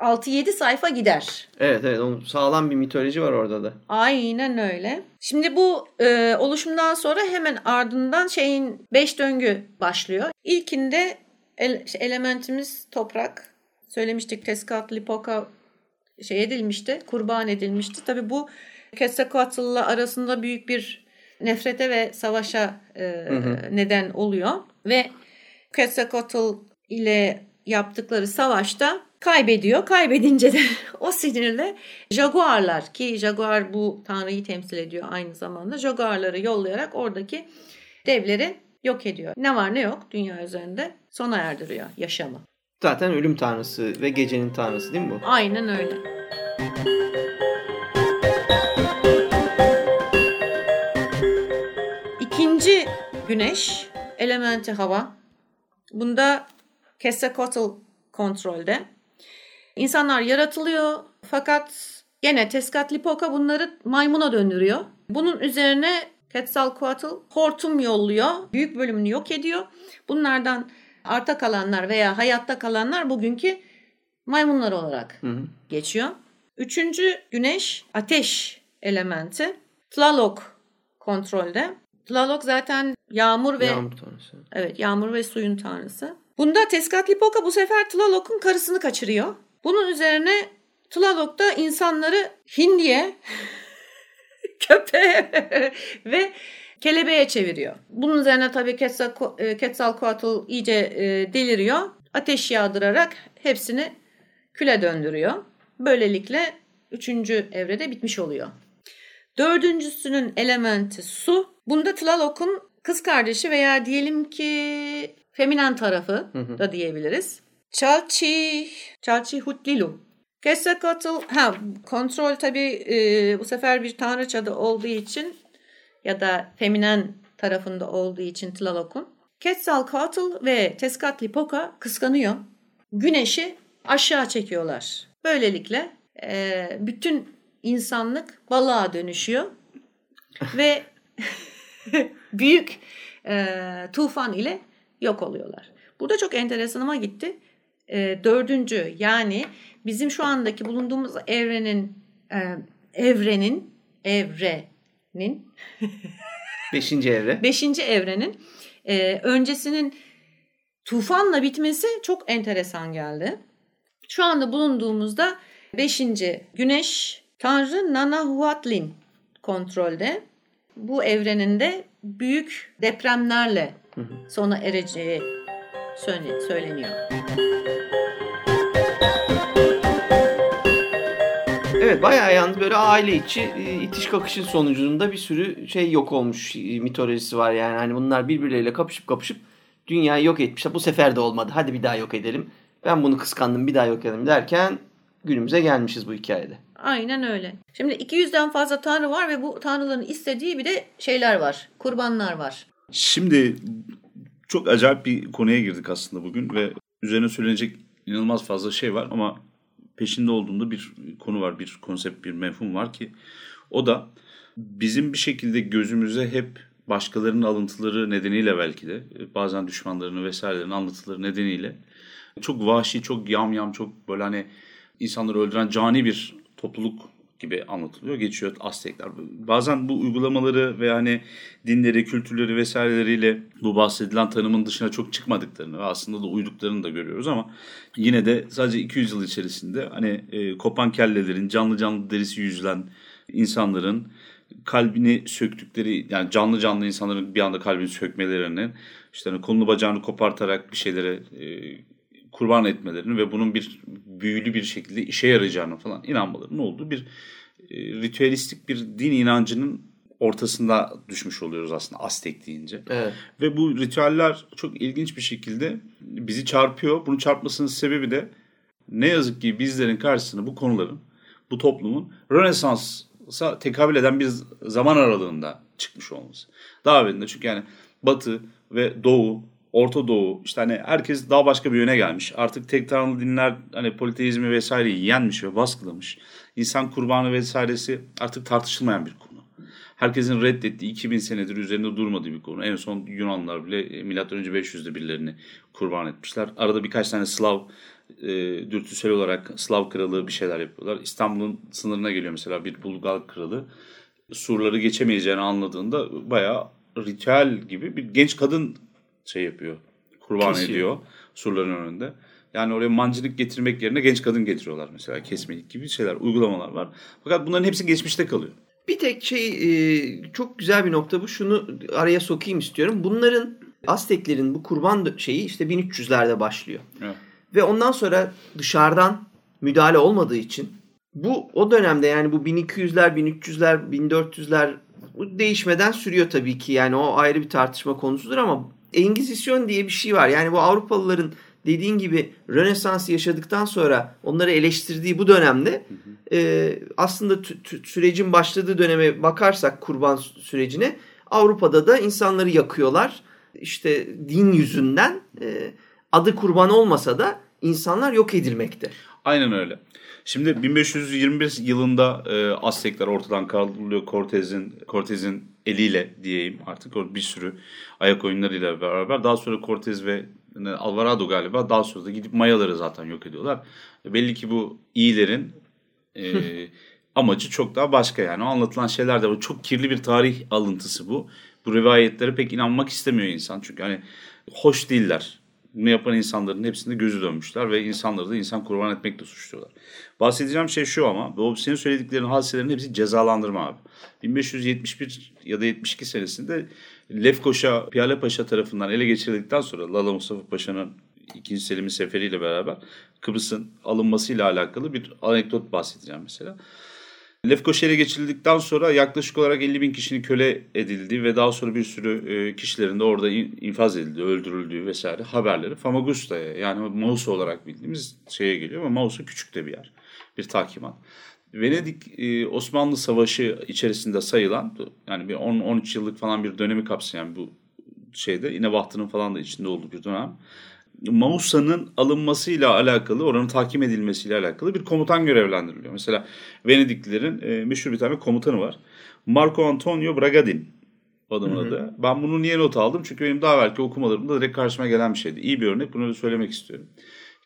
6-7 sayfa gider. Evet evet onun sağlam bir mitoloji var orada da. Aynen öyle. Şimdi bu e, oluşumdan sonra hemen ardından şeyin 5 döngü başlıyor. İlkinde el, elementimiz toprak. Söylemiştik Tezcatlipoca şey edilmişti, kurban edilmişti. Tabii bu Quetzalcoatl'la arasında büyük bir nefrete ve savaşa e, hı hı. neden oluyor. Ve Quetzalcoatl ile yaptıkları savaşta kaybediyor. Kaybedince de o sinirle Jaguarlar ki Jaguar bu tanrıyı temsil ediyor aynı zamanda. Jaguarları yollayarak oradaki devleri yok ediyor. Ne var ne yok dünya üzerinde sona erdiriyor yaşamı. Zaten ölüm tanrısı ve gecenin tanrısı değil mi bu? Aynen öyle. İkinci güneş, elementi hava. Bunda Quetzalcoatl kontrolde. İnsanlar yaratılıyor fakat gene Tezcatlipoca bunları maymuna döndürüyor. Bunun üzerine Quetzalcoatl hortum yolluyor. Büyük bölümünü yok ediyor. Bunlardan arta kalanlar veya hayatta kalanlar bugünkü maymunlar olarak hı hı. geçiyor. Üçüncü güneş ateş elementi. Tlaloc kontrolde. Tlaloc zaten yağmur ve Yağmur tanrısı. evet yağmur ve suyun tanrısı. Bunda Tezcatlipoca bu sefer Tlaloc'un karısını kaçırıyor. Bunun üzerine Tlaloc da insanları hindiye, köpeğe ve kelebeğe çeviriyor. Bunun üzerine tabii e, Quetzalcoatl iyice e, deliriyor. Ateş yağdırarak hepsini küle döndürüyor. Böylelikle üçüncü evrede bitmiş oluyor. Dördüncüsünün elementi su. Bunda Tlaloc'un kız kardeşi veya diyelim ki feminen tarafı da diyebiliriz. Chalchi, Chalchi Hutlilu. Quetzalcoatl, ha kontrol tabii e, bu sefer bir tanrıçada olduğu için ya da feminen tarafında olduğu için Tlaloc'un. Quetzalcoatl ve Tezcatlipoca kıskanıyor. Güneşi aşağı çekiyorlar. Böylelikle e, bütün insanlık balığa dönüşüyor ve büyük e, tufan ile yok oluyorlar. Burada çok enteresanıma gitti. E, dördüncü yani bizim şu andaki bulunduğumuz evrenin e, evrenin evrenin Beşinci evre. Beşinci evrenin e, öncesinin tufanla bitmesi çok enteresan geldi. Şu anda bulunduğumuzda beşinci güneş tanrı Nanahuatlin kontrolde. Bu evrenin de büyük depremlerle sona ereceği söyle- söyleniyor. Evet bayağı yalnız böyle aile içi e, itiş kakışın sonucunda bir sürü şey yok olmuş e, mitolojisi var yani. Hani bunlar birbirleriyle kapışıp kapışıp dünyayı yok etmişler. Bu sefer de olmadı. Hadi bir daha yok edelim. Ben bunu kıskandım bir daha yok edelim derken günümüze gelmişiz bu hikayede. Aynen öyle. Şimdi 200'den fazla tanrı var ve bu tanrıların istediği bir de şeyler var. Kurbanlar var. Şimdi çok acayip bir konuya girdik aslında bugün ve üzerine söylenecek inanılmaz fazla şey var ama peşinde olduğumda bir konu var, bir konsept, bir mefhum var ki o da bizim bir şekilde gözümüze hep başkalarının alıntıları nedeniyle belki de bazen düşmanlarının vesairelerin anlatıları nedeniyle çok vahşi, çok yamyam, çok böyle hani insanları öldüren cani bir topluluk gibi anlatılıyor. Geçiyor Aztekler. Bazen bu uygulamaları ve hani dinleri, kültürleri vesaireleriyle bu bahsedilen tanımın dışına çok çıkmadıklarını ve aslında da uyduklarını da görüyoruz ama yine de sadece 200 yıl içerisinde hani e, kopan kellelerin, canlı canlı derisi yüzülen insanların kalbini söktükleri yani canlı canlı insanların bir anda kalbini sökmelerinin işte hani kolunu bacağını kopartarak bir şeylere e, kurban etmelerini ve bunun bir büyülü bir şekilde işe yarayacağını falan inanmalarının olduğu bir e, ritüelistik bir din inancının ortasında düşmüş oluyoruz aslında Aztek deyince. Evet. Ve bu ritüeller çok ilginç bir şekilde bizi çarpıyor. Bunu çarpmasının sebebi de ne yazık ki bizlerin karşısına bu konuların, bu toplumun Rönesans'a tekabül eden bir zaman aralığında çıkmış olması. Daha evvelinde çünkü yani Batı ve Doğu, Orta Doğu işte hani herkes daha başka bir yöne gelmiş. Artık tek tanrılı dinler hani politeizmi vesaireyi yenmiş ve baskılamış. İnsan kurbanı vesairesi artık tartışılmayan bir konu. Herkesin reddettiği 2000 senedir üzerinde durmadığı bir konu. En son Yunanlılar bile e, milattan önce 500'de birilerini kurban etmişler. Arada birkaç tane Slav e, dürtüsel olarak Slav kralı bir şeyler yapıyorlar. İstanbul'un sınırına geliyor mesela bir Bulgar kralı. Surları geçemeyeceğini anladığında bayağı ritüel gibi bir genç kadın şey yapıyor. Kurban Kesiyor. ediyor surların önünde. Yani oraya mancınık getirmek yerine genç kadın getiriyorlar mesela kesmelik gibi şeyler, uygulamalar var. Fakat bunların hepsi geçmişte kalıyor. Bir tek şey e, çok güzel bir nokta bu. Şunu araya sokayım istiyorum. Bunların Azteklerin bu kurban şeyi işte 1300'lerde başlıyor. Evet. Ve ondan sonra dışarıdan müdahale olmadığı için bu o dönemde yani bu 1200'ler, 1300'ler, 1400'ler bu değişmeden sürüyor tabii ki. Yani o ayrı bir tartışma konusudur ama Engizisyon diye bir şey var. Yani bu Avrupalıların dediğin gibi Rönesans yaşadıktan sonra onları eleştirdiği bu dönemde e, aslında sürecin başladığı döneme bakarsak kurban sürecine Avrupa'da da insanları yakıyorlar. İşte din yüzünden e, adı kurban olmasa da insanlar yok edilmekte. Aynen öyle. Şimdi 1521 yılında e, Aztekler ortadan kaldırılıyor Cortez'in Cortez'in eliyle diyeyim artık o bir sürü ayak oyunlarıyla beraber. Daha sonra Cortez ve e, Alvarado galiba daha sonra da gidip Mayaları zaten yok ediyorlar. Belli ki bu iyilerin e, amacı çok daha başka yani. O anlatılan şeyler de var. Çok kirli bir tarih alıntısı bu. Bu rivayetlere pek inanmak istemiyor insan. Çünkü hani hoş değiller. Bunu yapan insanların hepsinde gözü dönmüşler ve insanları da insan kurban etmekle suçluyorlar. Bahsedeceğim şey şu ama bu senin söylediklerin hadiselerin hepsi cezalandırma abi. 1571 ya da 72 senesinde Lefkoşa Piyale Paşa tarafından ele geçirildikten sonra Lala Mustafa Paşa'nın 2. Selim'in seferiyle beraber Kıbrıs'ın alınmasıyla alakalı bir anekdot bahsedeceğim mesela. Lefkoşa ele geçirildikten sonra yaklaşık olarak 50 bin kişinin köle edildiği ve daha sonra bir sürü e, kişilerin de orada infaz edildiği, öldürüldüğü vesaire haberleri Famagusta'ya yani Mausa olarak bildiğimiz şeye geliyor ama Mausa küçük de bir yer, bir takimat. Venedik e, Osmanlı Savaşı içerisinde sayılan yani bir 10-13 yıllık falan bir dönemi kapsayan bu şeyde İnebahtı'nın falan da içinde olduğu bir dönem. Mausa'nın alınmasıyla alakalı, oranın tahkim edilmesiyle alakalı bir komutan görevlendiriliyor. Mesela Venediklilerin e, meşhur bir tane komutanı var. Marco Antonio Bragadin adamın adı. Ben bunu niye not aldım? Çünkü benim daha belki okumalarımda direkt karşıma gelen bir şeydi. İyi bir örnek. Bunu da söylemek istiyorum.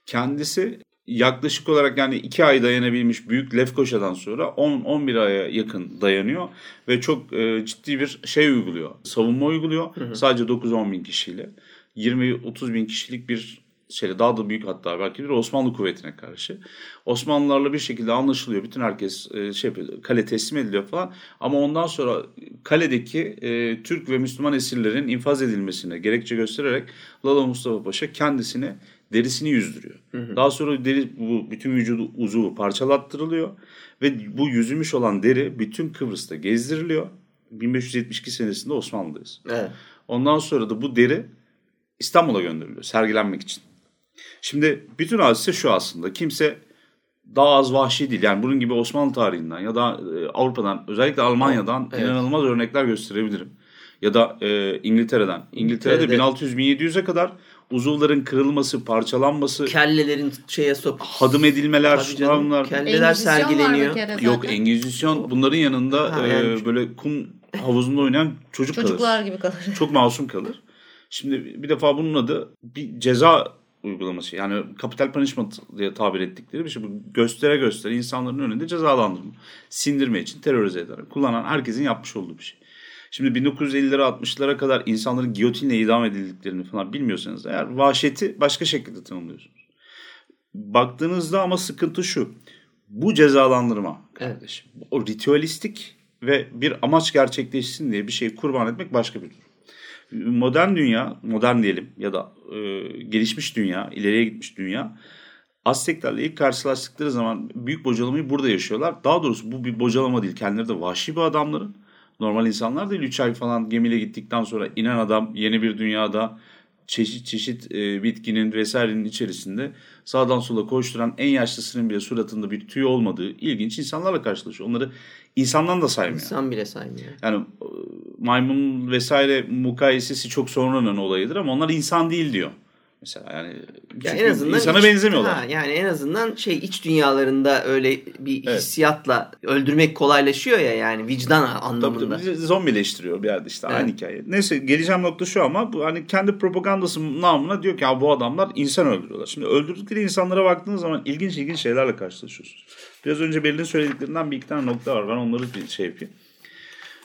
Kendisi yaklaşık olarak yani 2 ay dayanabilmiş büyük Lefkoşa'dan sonra 10-11 aya yakın dayanıyor ve çok e, ciddi bir şey uyguluyor. Savunma uyguluyor. Hı hı. Sadece 9-10 bin kişiyle. 20-30 bin kişilik bir şeyle daha da büyük hatta belki bir Osmanlı kuvvetine karşı. Osmanlılarla bir şekilde anlaşılıyor. Bütün herkes e, şey yapıyor, kale teslim ediliyor falan. Ama ondan sonra kaledeki e, Türk ve Müslüman esirlerin infaz edilmesine gerekçe göstererek Lala Mustafa Paşa kendisini derisini yüzdürüyor. Hı hı. Daha sonra deri bu bütün vücudu uzuvu parçalattırılıyor ve bu yüzülmüş olan deri bütün Kıbrıs'ta gezdiriliyor. 1572 senesinde Osmanlı'dayız. Evet. Ondan sonra da bu deri İstanbul'a gönderiliyor sergilenmek için. Şimdi bütün hadise şu aslında. Kimse daha az vahşi değil. Yani bunun gibi Osmanlı tarihinden ya da e, Avrupa'dan özellikle Almanya'dan evet. inanılmaz örnekler gösterebilirim. Ya da e, İngiltere'den. İngiltere'de, İngiltere'de 1600-1700'e kadar uzuvların kırılması, parçalanması, kellelerin şeye sok, hadım edilmeler, şunlar kelleler sergileniyor. Yok Engizisyon bunların yanında ha, yani. e, böyle kum havuzunda oynayan çocuk Çocuklar kalır. gibi kalır. Çok masum kalır. Şimdi bir defa bunun adı bir ceza uygulaması. Yani capital punishment diye tabir ettikleri bir şey. Bu göstere göstere insanların önünde cezalandırma. Sindirme için terörize ederek kullanan herkesin yapmış olduğu bir şey. Şimdi 1950'lere 60'lara kadar insanların giyotinle idam edildiklerini falan bilmiyorsanız eğer vahşeti başka şekilde tanımlıyorsunuz. Baktığınızda ama sıkıntı şu. Bu cezalandırma kardeşim. Evet. O ritüelistik ve bir amaç gerçekleşsin diye bir şey kurban etmek başka bir durum. Modern dünya, modern diyelim ya da e, gelişmiş dünya, ileriye gitmiş dünya Azteklerle ilk karşılaştıkları zaman büyük bocalamayı burada yaşıyorlar. Daha doğrusu bu bir bocalama değil. Kendileri de vahşi bir adamların normal insanlar değil. 3 ay falan gemiyle gittikten sonra inen adam yeni bir dünyada çeşit çeşit e, bitkinin vesairenin içerisinde sağdan sola koşturan en yaşlısının bile suratında bir tüy olmadığı ilginç insanlarla karşılaşıyor. Onları insandan da saymıyor. İnsan bile saymıyor. Yani e, maymun vesaire mukayesesi çok sonranın olayıdır ama onlar insan değil diyor. Mesela yani ya en azından insana iç, benzemiyorlar. Ha, yani en azından şey iç dünyalarında öyle bir evet. hissiyatla öldürmek kolaylaşıyor ya yani vicdan anlamında. Tabii, tabii. Zombileştiriyor bir yerde işte evet. aynı hikaye. Neyse geleceğim nokta şu ama bu hani kendi propagandası namına diyor ki bu adamlar insan öldürüyorlar. Şimdi öldürdükleri insanlara baktığınız zaman ilginç ilginç şeylerle karşılaşıyorsunuz. Biraz önce Beril'in söylediklerinden bir iki tane nokta var. Ben onları bir şey yapayım.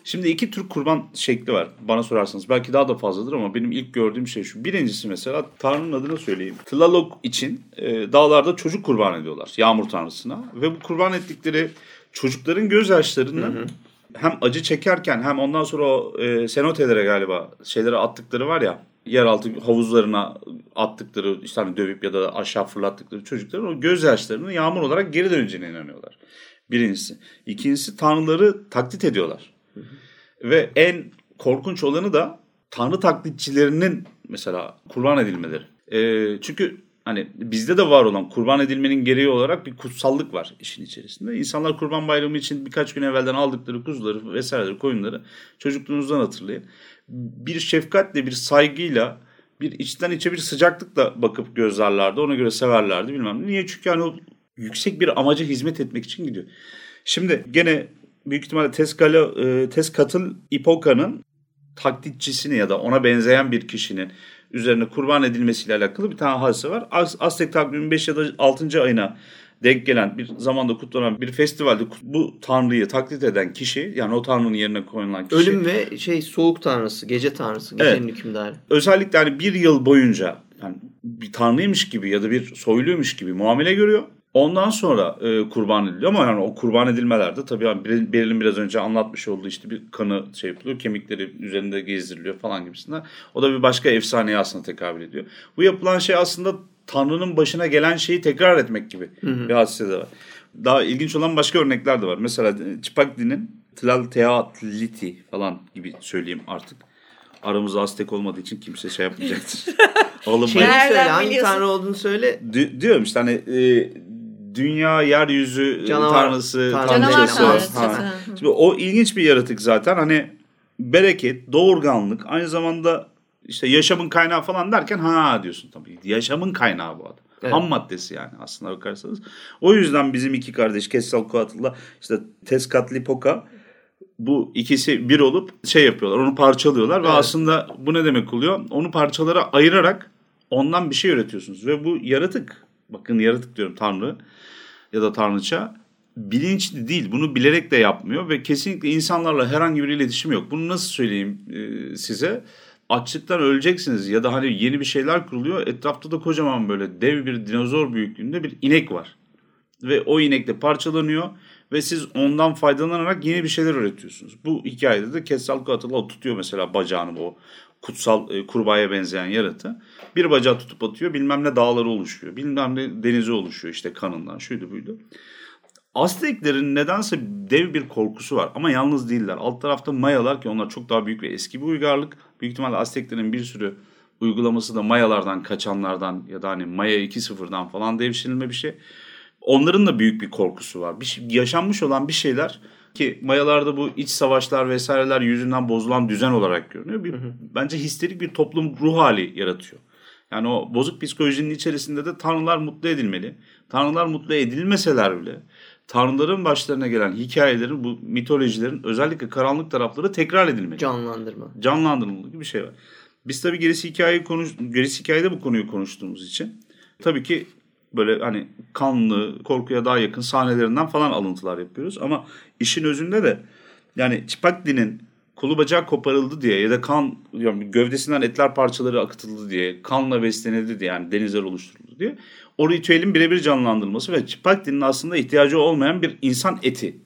Şimdi iki tür kurban şekli var bana sorarsanız. Belki daha da fazladır ama benim ilk gördüğüm şey şu. Birincisi mesela Tanrı'nın adını söyleyeyim. Tlaloc için e, dağlarda çocuk kurban ediyorlar yağmur tanrısına. Ve bu kurban ettikleri çocukların gözyaşlarını hı hı. hem acı çekerken hem ondan sonra o e, senotelere galiba şeylere attıkları var ya yeraltı havuzlarına attıkları işte hani dövüp ya da aşağı fırlattıkları çocukların o gözyaşlarını yağmur olarak geri döneceğine inanıyorlar. Birincisi. İkincisi tanrıları taklit ediyorlar. Ve en korkunç olanı da tanrı taklitçilerinin mesela kurban edilmeleri. E, çünkü hani bizde de var olan kurban edilmenin gereği olarak bir kutsallık var işin içerisinde. İnsanlar kurban bayramı için birkaç gün evvelden aldıkları kuzuları vesaireleri koyunları çocukluğunuzdan hatırlayın. Bir şefkatle bir saygıyla bir içten içe bir sıcaklıkla bakıp gözlerlerdi. Ona göre severlerdi bilmem. Niye? Çünkü hani o yüksek bir amaca hizmet etmek için gidiyor. Şimdi gene büyük ihtimalle Tezcalo, e, Tezcatl Ipoka'nın taklitçisini ya da ona benzeyen bir kişinin üzerine kurban edilmesiyle alakalı bir tane hadise var. Az, Aztek takviminin 5 ya da 6. ayına denk gelen bir zamanda kutlanan bir festivalde bu tanrıyı taklit eden kişi yani o tanrının yerine koyulan kişi. Ölüm ve şey soğuk tanrısı, gece tanrısı, gecenin evet. hükümdarı. Özellikle hani bir yıl boyunca yani bir tanrıymış gibi ya da bir soyluymuş gibi muamele görüyor. Ondan sonra e, kurban ediliyor ama yani o kurban edilmelerde tabii yani Beril'in biraz önce anlatmış olduğu işte bir kanı şey yapılıyor, kemikleri üzerinde gezdiriliyor falan gibisinden. O da bir başka efsaneye aslında tekabül ediyor. Bu yapılan şey aslında Tanrı'nın başına gelen şeyi tekrar etmek gibi hı hı. bir hadise de var. Daha ilginç olan başka örnekler de var. Mesela Çipakli'nin Tlalteatliti falan gibi söyleyeyim artık. Aramızda Aztek olmadığı için kimse şey yapmayacaktır. Oğlum şey söyle hangi tanrı olduğunu söyle. D- diyorum işte hani e, dünya, yeryüzü Canavar, tanrısı, tanrıçası. Ha. Şimdi o ilginç bir yaratık zaten. Hani bereket, doğurganlık, aynı zamanda işte yaşamın kaynağı falan derken ha diyorsun tabii. Yaşamın kaynağı bu adam. Evet. Ham maddesi yani aslında bakarsanız. O yüzden bizim iki kardeş Quetzalcoatl'la işte Tezcatlipoca bu ikisi bir olup şey yapıyorlar. Onu parçalıyorlar evet. ve aslında bu ne demek oluyor? Onu parçalara ayırarak ondan bir şey üretiyorsunuz ve bu yaratık bakın yaratık diyorum tanrı ya da tanrıça bilinçli değil. Bunu bilerek de yapmıyor ve kesinlikle insanlarla herhangi bir iletişim yok. Bunu nasıl söyleyeyim e, size? Açlıktan öleceksiniz ya da hani yeni bir şeyler kuruluyor. Etrafta da kocaman böyle dev bir dinozor büyüklüğünde bir inek var. Ve o inek de parçalanıyor ve siz ondan faydalanarak yeni bir şeyler üretiyorsunuz. Bu hikayede de Quetzalcoatl tutuyor mesela bacağını o kutsal e, kurbağaya benzeyen yaratı. Bir bacağı tutup atıyor bilmem ne dağları oluşuyor. Bilmem ne denizi oluşuyor işte kanından şuydu buydu. Azteklerin nedense dev bir korkusu var ama yalnız değiller. Alt tarafta Mayalar ki onlar çok daha büyük ve eski bir uygarlık. Büyük ihtimalle Azteklerin bir sürü uygulaması da Mayalardan kaçanlardan ya da hani Maya 2.0'dan falan devşirilme bir şey. Onların da büyük bir korkusu var. Bir şey, yaşanmış olan bir şeyler ki Mayalarda bu iç savaşlar vesaireler yüzünden bozulan düzen olarak görünüyor. Bir, hı hı. Bence histerik bir toplum ruh hali yaratıyor. Yani o bozuk psikolojinin içerisinde de tanrılar mutlu edilmeli. Tanrılar mutlu edilmeseler bile tanrıların başlarına gelen hikayelerin, bu mitolojilerin özellikle karanlık tarafları tekrar edilmeli. Canlandırma. Canlandırmalı gibi bir şey var. Biz tabii gerisi hikayeyi konuş gerisi hikayede bu konuyu konuştuğumuz için tabii ki böyle hani kanlı, korkuya daha yakın sahnelerinden falan alıntılar yapıyoruz. Ama işin özünde de yani Çipakli'nin kolu bacağı koparıldı diye ya da kan yani gövdesinden etler parçaları akıtıldı diye kanla beslenildi diye yani denizler oluşturuldu diye o ritüelin birebir canlandırılması ve Çipakli'nin aslında ihtiyacı olmayan bir insan eti,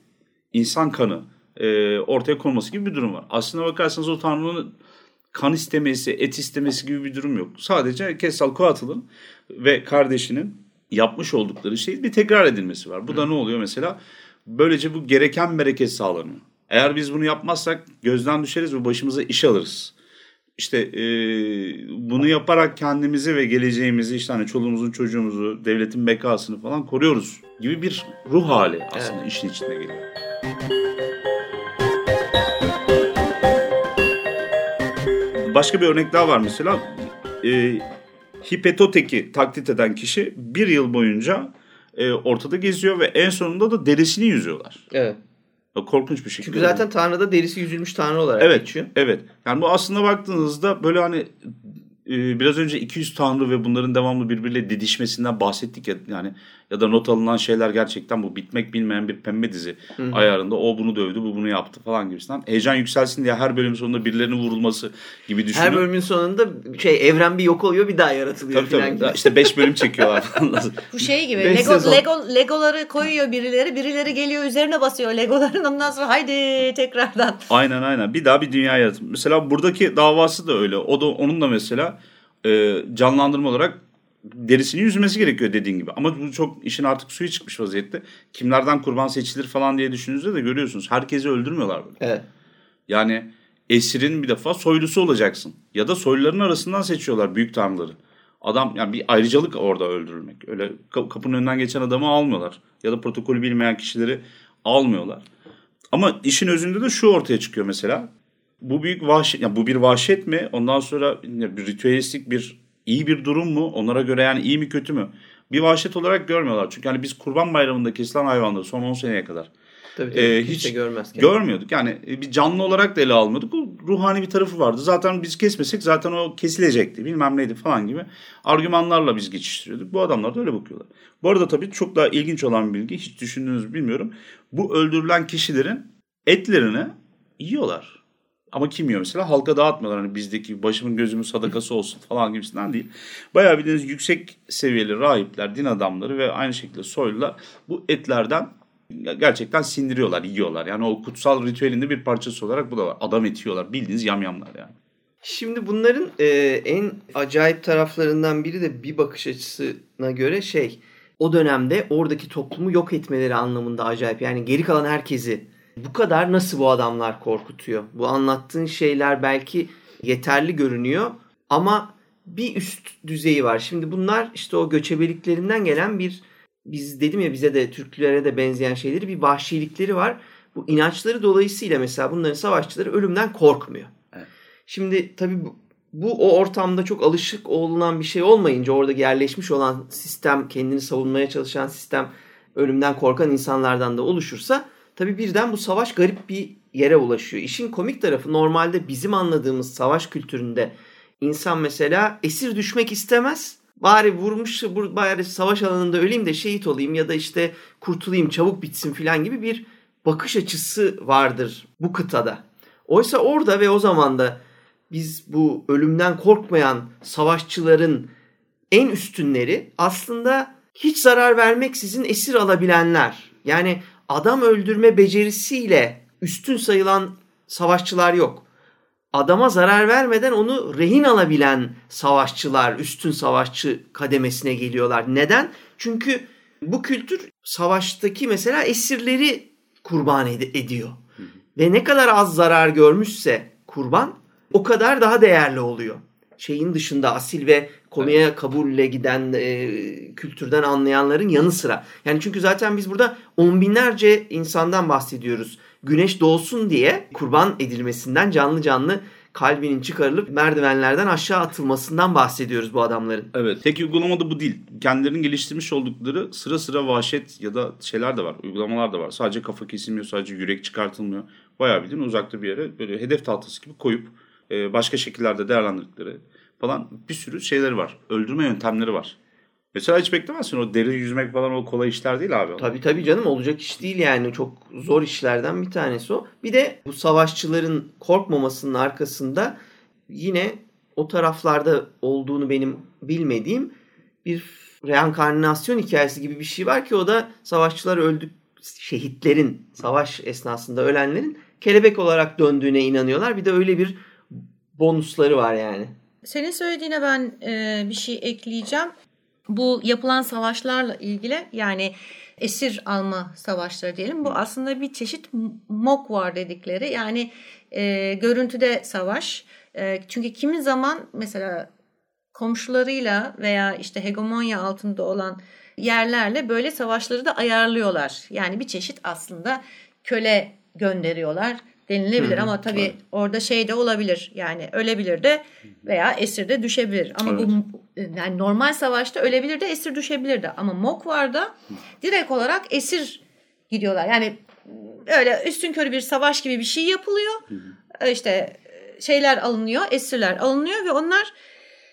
insan kanı e, ortaya konması gibi bir durum var. Aslına bakarsanız o tanrının kan istemesi, et istemesi gibi bir durum yok. Sadece Quetzalcoatl'ın ve kardeşinin yapmış oldukları şey bir tekrar edilmesi var. Bu Hı. da ne oluyor mesela? Böylece bu gereken bereket sağlanıyor. Eğer biz bunu yapmazsak gözden düşeriz ve başımıza iş alırız. İşte e, bunu yaparak kendimizi ve geleceğimizi işte hani çoluğumuzun çocuğumuzu, devletin bekasını falan koruyoruz gibi bir ruh hali aslında evet. işin içinde geliyor. Başka bir örnek daha var mesela. E, Hipetoteki taklit eden kişi bir yıl boyunca e, ortada geziyor ve en sonunda da derisini yüzüyorlar. Evet. Korkunç bir şekilde. Çünkü zaten Tanrı'da derisi yüzülmüş Tanrı olarak evet, geçiyor. Evet. Yani bu aslında baktığınızda böyle hani e, biraz önce 200 Tanrı ve bunların devamlı birbiriyle didişmesinden bahsettik ya yani ya da not alınan şeyler gerçekten bu bitmek bilmeyen bir pembe dizi Hı-hı. ayarında o bunu dövdü bu bunu yaptı falan gibisinden. Heyecan yükselsin diye her bölümün sonunda birilerinin vurulması gibi düşünüyor. Her bölümün sonunda şey evren bir yok oluyor bir daha yaratılıyor tabii, falan tabii. gibi. İşte 5 bölüm çekiyorlar falan. bu şey gibi Lego, Lego, Legoları koyuyor birileri birileri geliyor üzerine basıyor Legoların ondan sonra haydi tekrardan. Aynen aynen bir daha bir dünya yaratım. Mesela buradaki davası da öyle. O da onun da mesela e, canlandırma olarak derisini yüzmesi gerekiyor dediğin gibi. Ama bu çok işin artık suyu çıkmış vaziyette. Kimlerden kurban seçilir falan diye düşündüğünüzde de görüyorsunuz. Herkesi öldürmüyorlar böyle. Evet. Yani esirin bir defa soylusu olacaksın. Ya da soyluların arasından seçiyorlar büyük tanrıları. Adam yani bir ayrıcalık orada öldürülmek. Öyle kapının önünden geçen adamı almıyorlar. Ya da protokolü bilmeyen kişileri almıyorlar. Ama işin özünde de şu ortaya çıkıyor mesela. Bu büyük vahşet, yani bu bir vahşet mi? Ondan sonra bir ritüelistik bir iyi bir durum mu? Onlara göre yani iyi mi kötü mü? Bir vahşet olarak görmüyorlar. Çünkü hani biz kurban bayramında kesilen hayvanları son 10 seneye kadar Tabii, tabii, kimse hiç görmezken. görmüyorduk. Yani e, bir canlı olarak da ele almıyorduk. O ruhani bir tarafı vardı. Zaten biz kesmesek zaten o kesilecekti. Bilmem neydi falan gibi argümanlarla biz geçiştiriyorduk. Bu adamlar da öyle bakıyorlar. Bu arada tabii çok daha ilginç olan bir bilgi. Hiç düşündüğünüzü bilmiyorum. Bu öldürülen kişilerin etlerini yiyorlar. Ama kim yiyor mesela? Halka dağıtmıyorlar. Hani bizdeki başımın gözümün sadakası olsun falan gibisinden değil. Bayağı bildiğiniz yüksek seviyeli rahipler, din adamları ve aynı şekilde soylular bu etlerden gerçekten sindiriyorlar, yiyorlar. Yani o kutsal ritüelinde bir parçası olarak bu da var. Adam eti yiyorlar. Bildiğiniz yamyamlar yani. Şimdi bunların e, en acayip taraflarından biri de bir bakış açısına göre şey o dönemde oradaki toplumu yok etmeleri anlamında acayip. Yani geri kalan herkesi bu kadar nasıl bu adamlar korkutuyor? Bu anlattığın şeyler belki yeterli görünüyor ama bir üst düzeyi var. Şimdi bunlar işte o göçebeliklerinden gelen bir biz dedim ya bize de Türklere de benzeyen şeyleri bir vahşilikleri var. Bu inançları dolayısıyla mesela bunların savaşçıları ölümden korkmuyor. Evet. Şimdi tabii bu, bu o ortamda çok alışık olunan bir şey olmayınca orada yerleşmiş olan sistem kendini savunmaya çalışan sistem ölümden korkan insanlardan da oluşursa tabii birden bu savaş garip bir yere ulaşıyor. İşin komik tarafı normalde bizim anladığımız savaş kültüründe insan mesela esir düşmek istemez. Bari vurmuş bari savaş alanında öleyim de şehit olayım ya da işte kurtulayım çabuk bitsin filan gibi bir bakış açısı vardır bu kıtada. Oysa orada ve o zaman da biz bu ölümden korkmayan savaşçıların en üstünleri aslında hiç zarar vermeksizin esir alabilenler. Yani adam öldürme becerisiyle üstün sayılan savaşçılar yok. Adama zarar vermeden onu rehin alabilen savaşçılar üstün savaşçı kademesine geliyorlar. Neden? Çünkü bu kültür savaştaki mesela esirleri kurban ed- ediyor. Ve ne kadar az zarar görmüşse kurban o kadar daha değerli oluyor. Şeyin dışında asil ve konuya kabulle giden e, kültürden anlayanların yanı sıra. Yani çünkü zaten biz burada on binlerce insandan bahsediyoruz. Güneş doğsun diye kurban edilmesinden canlı canlı kalbinin çıkarılıp merdivenlerden aşağı atılmasından bahsediyoruz bu adamların. Evet. Tek uygulama da bu değil. Kendilerinin geliştirmiş oldukları sıra sıra vahşet ya da şeyler de var. Uygulamalar da var. Sadece kafa kesilmiyor, sadece yürek çıkartılmıyor. Bayağı bildiğin uzakta bir yere böyle hedef tahtası gibi koyup e, başka şekillerde değerlendirdikleri falan bir sürü şeyleri var. Öldürme yöntemleri var. Mesela hiç beklemezsin o deri yüzmek falan o kolay işler değil abi. Tabii tabii canım olacak iş değil yani çok zor işlerden bir tanesi o. Bir de bu savaşçıların korkmamasının arkasında yine o taraflarda olduğunu benim bilmediğim bir reenkarnasyon hikayesi gibi bir şey var ki o da savaşçılar öldük şehitlerin savaş esnasında ölenlerin kelebek olarak döndüğüne inanıyorlar. Bir de öyle bir bonusları var yani. Senin söylediğine ben e, bir şey ekleyeceğim. Bu yapılan savaşlarla ilgili yani esir alma savaşları diyelim. Bu aslında bir çeşit mok var dedikleri. Yani e, görüntüde savaş. E, çünkü kimi zaman mesela komşularıyla veya işte hegemonya altında olan yerlerle böyle savaşları da ayarlıyorlar. Yani bir çeşit aslında köle gönderiyorlar denilebilir Hı, ama tabii evet. orada şey de olabilir. Yani ölebilir de veya esir de düşebilir. Ama Evet. bu yani normal savaşta ölebilir de esir düşebilir de. Ama Mokvar'da direkt olarak esir gidiyorlar. Yani öyle üstün körü bir savaş gibi bir şey yapılıyor. İşte şeyler alınıyor, esirler alınıyor ve onlar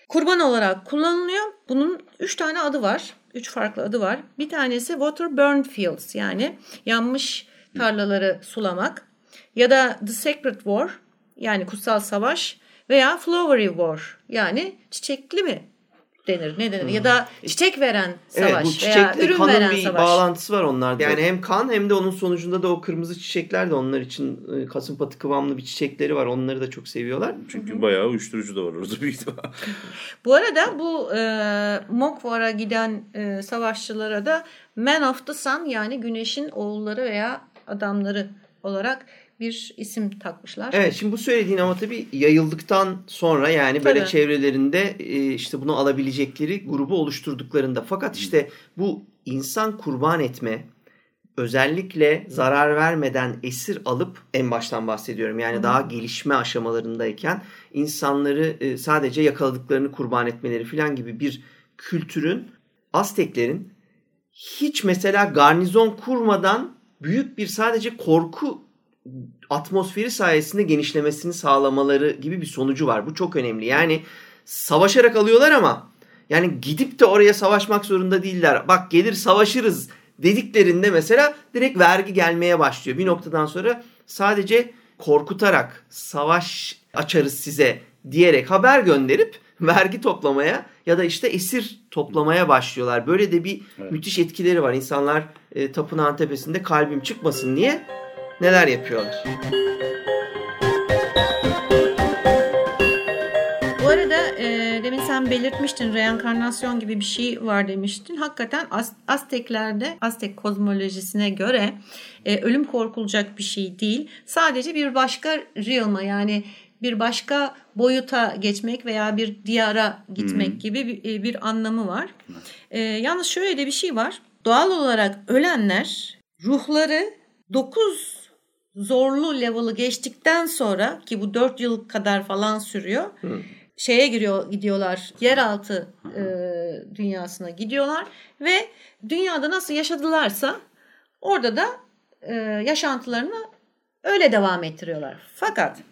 kurban olarak kullanılıyor. Bunun üç tane adı var. Üç farklı adı var. Bir tanesi water burn fields yani yanmış tarlaları sulamak. Ya da the sacred war yani kutsal savaş veya flowery war yani çiçekli mi denir ne denir ya da çiçek veren savaş evet bu veya çiçekle ürün kanın veren bir savaş. bağlantısı var onlarda. Yani hem kan hem de onun sonucunda da o kırmızı çiçekler de onlar için e, kasımpatı kıvamlı bir çiçekleri var. Onları da çok seviyorlar. Çünkü bayağı uyuşturucu da var orada büyük ihtimal. Bu arada bu e, Mokvar'a giden e, savaşçılara da Man of the Sun yani güneşin oğulları veya adamları olarak bir isim takmışlar. Evet şimdi bu söylediğin ama tabii yayıldıktan sonra yani böyle Tabii. çevrelerinde e, işte bunu alabilecekleri grubu oluşturduklarında. Fakat işte bu insan kurban etme özellikle zarar vermeden esir alıp en baştan bahsediyorum. Yani daha gelişme aşamalarındayken insanları e, sadece yakaladıklarını kurban etmeleri falan gibi bir kültürün Azteklerin hiç mesela garnizon kurmadan büyük bir sadece korku atmosferi sayesinde genişlemesini sağlamaları gibi bir sonucu var. Bu çok önemli. Yani savaşarak alıyorlar ama yani gidip de oraya savaşmak zorunda değiller. Bak gelir savaşırız dediklerinde mesela direkt vergi gelmeye başlıyor. Bir noktadan sonra sadece korkutarak savaş açarız size diyerek haber gönderip vergi toplamaya ya da işte esir toplamaya başlıyorlar. Böyle de bir evet. müthiş etkileri var. İnsanlar e, tapınağın tepesinde kalbim çıkmasın diye neler yapıyorlar. Bu arada e, demin sen belirtmiştin reenkarnasyon gibi bir şey var demiştin. Hakikaten Az Azteklerde Aztek kozmolojisine göre e, ölüm korkulacak bir şey değil. Sadece bir başka realm'a yani bir başka boyuta geçmek veya bir diyara gitmek hmm. gibi bir, e, bir anlamı var. E, yalnız şöyle de bir şey var. Doğal olarak ölenler ruhları 9 zorlu level'ı geçtikten sonra ki bu 4 yıl kadar falan sürüyor. Hmm. Şeye giriyor gidiyorlar. Yeraltı e, dünyasına gidiyorlar ve dünyada nasıl yaşadılarsa orada da e, yaşantılarını öyle devam ettiriyorlar. Fakat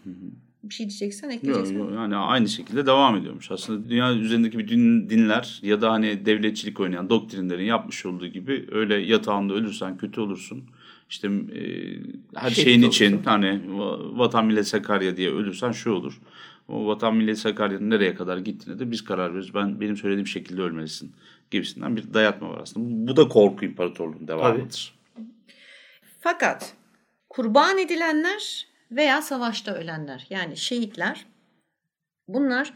bir şey diyeceksen ekleyeceksin. Yok, yani aynı şekilde devam ediyormuş. Aslında dünya üzerindeki bir din, dinler ya da hani devletçilik oynayan doktrinlerin yapmış olduğu gibi öyle yatağında ölürsen kötü olursun. İşte e, her şey şeyin için olursun. hani vatan millet Sakarya diye ölürsen şu olur. O vatan millet Sakarya'nın nereye kadar gittiğine de biz karar veririz. Ben benim söylediğim şekilde ölmelisin gibisinden bir dayatma var aslında. Bu da korku imparatorluğunun devamıdır. Fakat kurban edilenler veya savaşta ölenler yani şehitler bunlar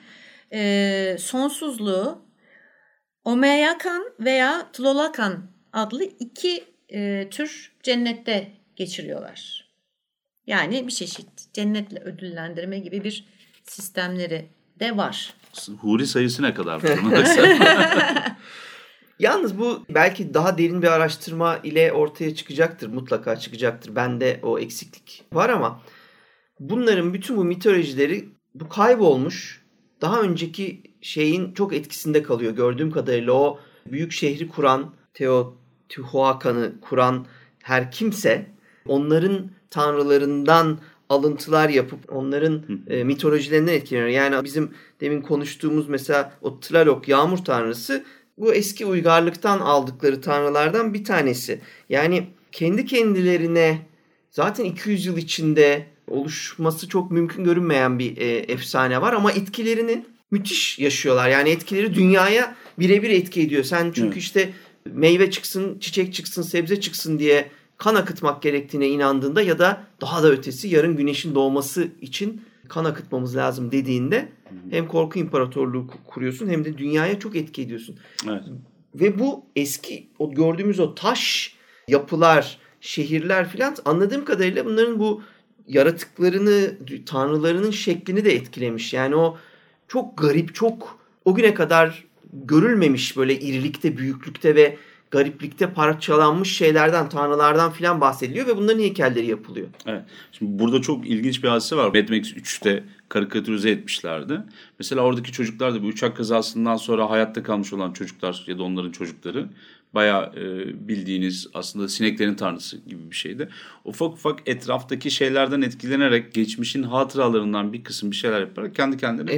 e, sonsuzluğu Omeyakan veya Tlolakan adlı iki e, tür cennette geçiriyorlar. Yani bir çeşit cennetle ödüllendirme gibi bir sistemleri de var. Huri sayısı ne kadar? Yalnız bu belki daha derin bir araştırma ile ortaya çıkacaktır. Mutlaka çıkacaktır. Bende o eksiklik var ama bunların bütün bu mitolojileri bu kaybolmuş daha önceki şeyin çok etkisinde kalıyor gördüğüm kadarıyla o büyük şehri kuran Teotihuacan'ı kuran her kimse onların tanrılarından alıntılar yapıp onların e, mitolojilerinden etkileniyor. Yani bizim demin konuştuğumuz mesela o Tlaloc yağmur tanrısı bu eski uygarlıktan aldıkları tanrılardan bir tanesi. Yani kendi kendilerine zaten 200 yıl içinde oluşması çok mümkün görünmeyen bir e, efsane var ama etkilerini müthiş yaşıyorlar. Yani etkileri dünyaya birebir etki ediyor. Sen çünkü evet. işte meyve çıksın, çiçek çıksın, sebze çıksın diye kan akıtmak gerektiğine inandığında ya da daha da ötesi yarın güneşin doğması için kan akıtmamız lazım dediğinde hem korku imparatorluğu kuruyorsun hem de dünyaya çok etki ediyorsun. Evet. Ve bu eski o gördüğümüz o taş yapılar, şehirler filan anladığım kadarıyla bunların bu yaratıklarını, tanrılarının şeklini de etkilemiş. Yani o çok garip, çok o güne kadar görülmemiş böyle irilikte, büyüklükte ve gariplikte parçalanmış şeylerden, tanrılardan filan bahsediliyor ve bunların heykelleri yapılıyor. Evet. Şimdi burada çok ilginç bir hadise var. Mad Max 3'te karikatürize etmişlerdi. Mesela oradaki çocuklar da bu uçak kazasından sonra hayatta kalmış olan çocuklar ya da onların çocukları bayağı e, bildiğiniz aslında sineklerin tanrısı gibi bir şeydi. Ufak ufak etraftaki şeylerden etkilenerek geçmişin hatıralarından bir kısım bir şeyler yaparak kendi kendilerine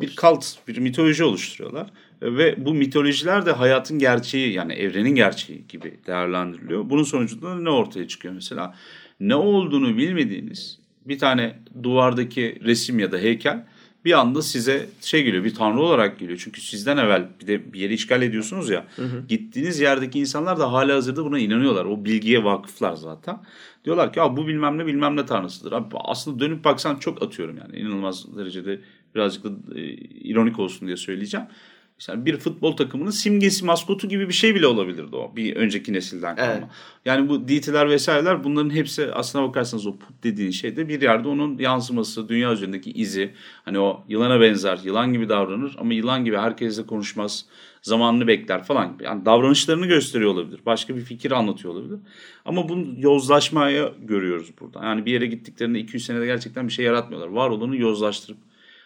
bir, bir kalt, bir mitoloji oluşturuyorlar. Ve bu mitolojiler de hayatın gerçeği yani evrenin gerçeği gibi değerlendiriliyor. Bunun sonucunda ne ortaya çıkıyor mesela? Ne olduğunu bilmediğiniz bir tane duvardaki resim ya da heykel bir anda size şey geliyor bir tanrı olarak geliyor. Çünkü sizden evvel bir de bir yeri işgal ediyorsunuz ya. Hı hı. Gittiğiniz yerdeki insanlar da hala hazırda buna inanıyorlar. O bilgiye vakıflar zaten. Diyorlar ki bu bilmem ne bilmem ne tanrısıdır. Abi aslında dönüp baksan çok atıyorum yani. inanılmaz derecede birazcık da e, ironik olsun diye söyleyeceğim. Mesela bir futbol takımının simgesi, maskotu gibi bir şey bile olabilirdi o bir önceki nesilden kalma. Evet. Yani bu DT'ler vesaireler bunların hepsi aslına bakarsanız o put dediğin şeyde bir yerde onun yansıması, dünya üzerindeki izi. Hani o yılana benzer, yılan gibi davranır ama yılan gibi herkesle konuşmaz, zamanını bekler falan gibi. Yani davranışlarını gösteriyor olabilir. Başka bir fikir anlatıyor olabilir. Ama bunu yozlaşmaya görüyoruz burada. Yani bir yere gittiklerinde 200 senede gerçekten bir şey yaratmıyorlar. Var olanı yozlaştırıp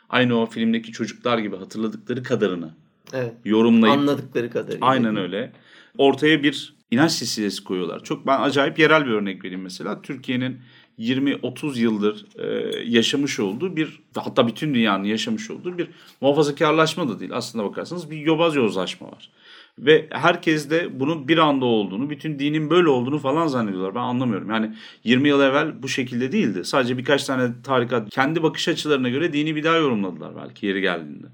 aynı o filmdeki çocuklar gibi hatırladıkları kadarını Evet. Yorumlayıp. Anladıkları kadarıyla. Aynen öyle. Ortaya bir inanç silsilesi koyuyorlar. Çok ben acayip yerel bir örnek vereyim mesela. Türkiye'nin 20-30 yıldır e, yaşamış olduğu bir hatta bütün dünyanın yaşamış olduğu bir muhafazakarlaşma da değil aslında bakarsanız bir yobaz yozlaşma var. Ve herkes de bunun bir anda olduğunu, bütün dinin böyle olduğunu falan zannediyorlar. Ben anlamıyorum. Yani 20 yıl evvel bu şekilde değildi. Sadece birkaç tane tarikat kendi bakış açılarına göre dini bir daha yorumladılar belki yeri geldiğinde.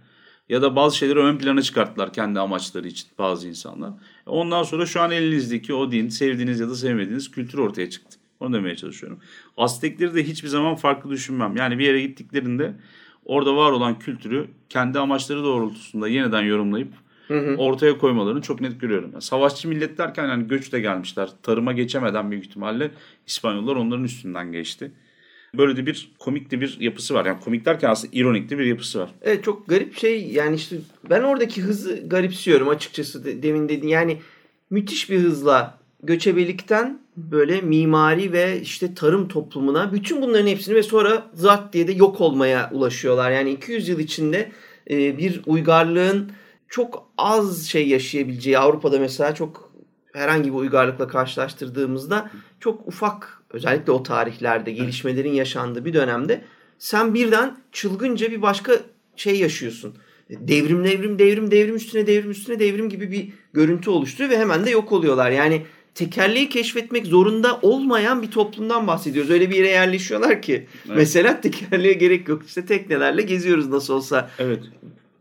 Ya da bazı şeyleri ön plana çıkarttılar kendi amaçları için bazı insanlar. Ondan sonra şu an elinizdeki o din, sevdiğiniz ya da sevmediğiniz kültür ortaya çıktı. Onu demeye çalışıyorum. Aztekleri de hiçbir zaman farklı düşünmem. Yani bir yere gittiklerinde orada var olan kültürü kendi amaçları doğrultusunda yeniden yorumlayıp hı hı. ortaya koymalarını çok net görüyorum. Yani savaşçı millet derken yani göçle gelmişler. Tarıma geçemeden büyük ihtimalle İspanyollar onların üstünden geçti. Böyle de bir komik de bir yapısı var. Yani komik derken aslında ironik de bir yapısı var. Evet çok garip şey yani işte ben oradaki hızı garipsiyorum açıkçası demin dediğin. Yani müthiş bir hızla göçebelikten böyle mimari ve işte tarım toplumuna bütün bunların hepsini ve sonra zat diye de yok olmaya ulaşıyorlar. Yani 200 yıl içinde e, bir uygarlığın çok az şey yaşayabileceği Avrupa'da mesela çok herhangi bir uygarlıkla karşılaştırdığımızda çok ufak özellikle o tarihlerde gelişmelerin yaşandığı bir dönemde sen birden çılgınca bir başka şey yaşıyorsun. Devrim devrim devrim devrim üstüne devrim üstüne devrim gibi bir görüntü oluşturuyor ve hemen de yok oluyorlar. Yani tekerleği keşfetmek zorunda olmayan bir toplumdan bahsediyoruz. Öyle bir yere yerleşiyorlar ki. Evet. Mesela tekerleğe gerek yok. İşte teknelerle geziyoruz nasıl olsa. Evet.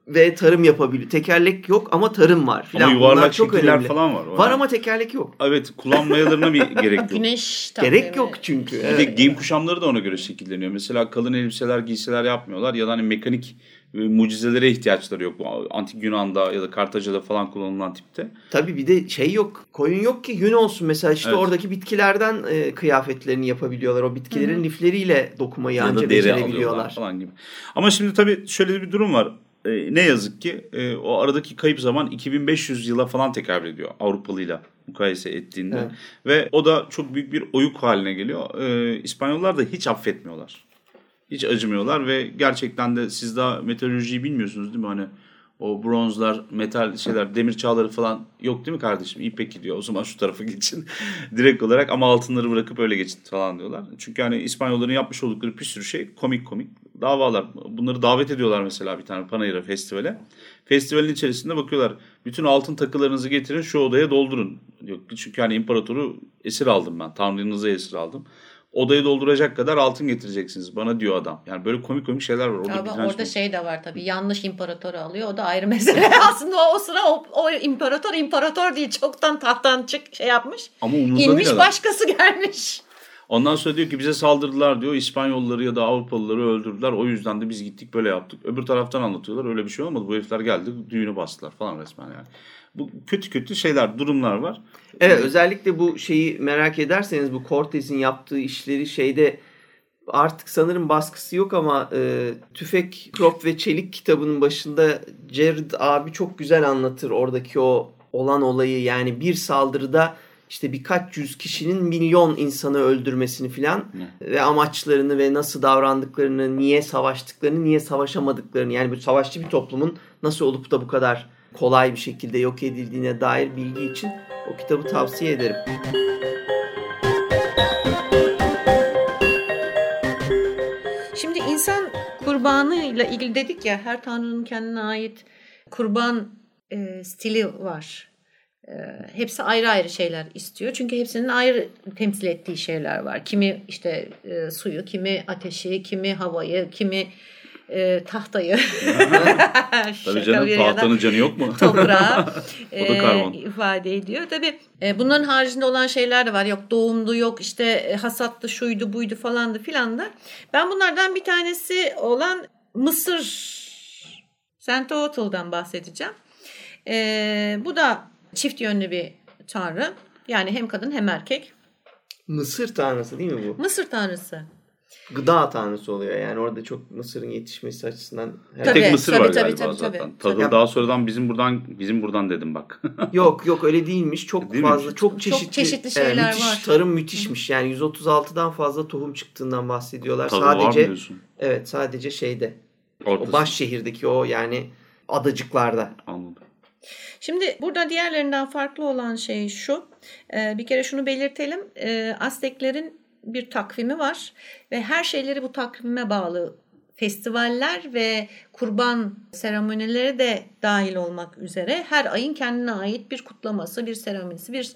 Ve tarım yapabiliyor. Tekerlek yok ama tarım var. Falan. Ama yuvarlak Bunlar çok şekiller önemli. falan var. Var ama tekerlek yok. Evet kullanmayalarına bir gerek yok. Güneş Gerek yok çünkü. Bir evet. de giyim kuşamları da ona göre şekilleniyor. Mesela kalın elbiseler giysiler yapmıyorlar ya da hani mekanik mucizelere ihtiyaçları yok. Bu antik Yunan'da ya da Kartaca'da falan kullanılan tipte. Tabii bir de şey yok. Koyun yok ki yün olsun. Mesela işte evet. oradaki bitkilerden e, kıyafetlerini yapabiliyorlar. O bitkilerin Hı-hı. lifleriyle dokumayı ya anca becerebiliyorlar. Falan gibi. Ama şimdi tabii şöyle bir durum var. E, ne yazık ki e, o aradaki kayıp zaman 2500 yıla falan tekabül ediyor Avrupalıyla mukayese ettiğinde. Evet. Ve o da çok büyük bir oyuk haline geliyor. E, İspanyollar da hiç affetmiyorlar. Hiç acımıyorlar ve gerçekten de siz daha metalürjiyi bilmiyorsunuz değil mi? Hani o bronzlar, metal şeyler, demir çağları falan yok değil mi kardeşim? İyi peki diyor. O zaman şu tarafa geçin. Direkt olarak ama altınları bırakıp öyle geçin falan diyorlar. Çünkü hani İspanyolların yapmış oldukları bir sürü şey komik komik davalar. Bunları davet ediyorlar mesela bir tane Panayır'a festivale. Festivalin içerisinde bakıyorlar. Bütün altın takılarınızı getirin şu odaya doldurun. Diyor. Çünkü hani imparatoru esir aldım ben. Tanrınızı esir aldım odayı dolduracak kadar altın getireceksiniz bana diyor adam. Yani böyle komik komik şeyler var. Orada, Ama orada şey de var tabii yanlış imparatoru alıyor o da ayrı mesele. Aslında o, o sıra o, o imparator imparator değil çoktan tahttan çık şey yapmış. Ama İnmiş başkası gelmiş. Ondan sonra diyor ki bize saldırdılar diyor. İspanyolları ya da Avrupalıları öldürdüler. O yüzden de biz gittik böyle yaptık. Öbür taraftan anlatıyorlar. Öyle bir şey olmadı. Bu herifler geldi düğünü bastılar falan resmen yani. Bu kötü kötü şeyler, durumlar var. Evet özellikle bu şeyi merak ederseniz bu Cortez'in yaptığı işleri şeyde artık sanırım baskısı yok ama e, Tüfek, Prop ve Çelik kitabının başında Jared abi çok güzel anlatır oradaki o olan olayı yani bir saldırıda işte birkaç yüz kişinin milyon insanı öldürmesini filan ve amaçlarını ve nasıl davrandıklarını, niye savaştıklarını, niye savaşamadıklarını yani bu savaşçı bir toplumun nasıl olup da bu kadar kolay bir şekilde yok edildiğine dair bilgi için o kitabı tavsiye ederim. Şimdi insan kurbanıyla ilgili dedik ya her tanrının kendine ait kurban e, stili var. E, hepsi ayrı ayrı şeyler istiyor. Çünkü hepsinin ayrı temsil ettiği şeyler var. Kimi işte e, suyu, kimi ateşi, kimi havayı, kimi e, tahtayı. Tabii canım tahtanın canı yok mu? Toprağı e, ifade ediyor. Tabii e, bunların haricinde olan şeyler de var. Yok doğumdu yok işte e, hasattı şuydu buydu falandı filan da. Ben bunlardan bir tanesi olan Mısır Sentotl'dan bahsedeceğim. E, bu da çift yönlü bir tanrı. Yani hem kadın hem erkek. Mısır tanrısı değil mi bu? Mısır tanrısı gıda tanrısı oluyor. Yani orada çok mısırın yetişmesi açısından. Tabii, Tek mısır tabii, var tabii, galiba tabii, zaten. Tabii. Tahıl daha sonradan bizim buradan bizim buradan dedim bak. yok yok öyle değilmiş. Çok Değil fazla mi? çok çeşitli, çok çeşitli şeyler e, müthiş, var. Tarım müthişmiş. Yani 136'dan fazla tohum çıktığından bahsediyorlar. Tahıl sadece Evet sadece şeyde. Ortası. O baş şehirdeki o yani adacıklarda. Anladım. Şimdi burada diğerlerinden farklı olan şey şu. Ee, bir kere şunu belirtelim. Ee, Azteklerin bir takvimi var ve her şeyleri bu takvime bağlı festivaller ve kurban seremonileri de dahil olmak üzere her ayın kendine ait bir kutlaması, bir seremonisi, bir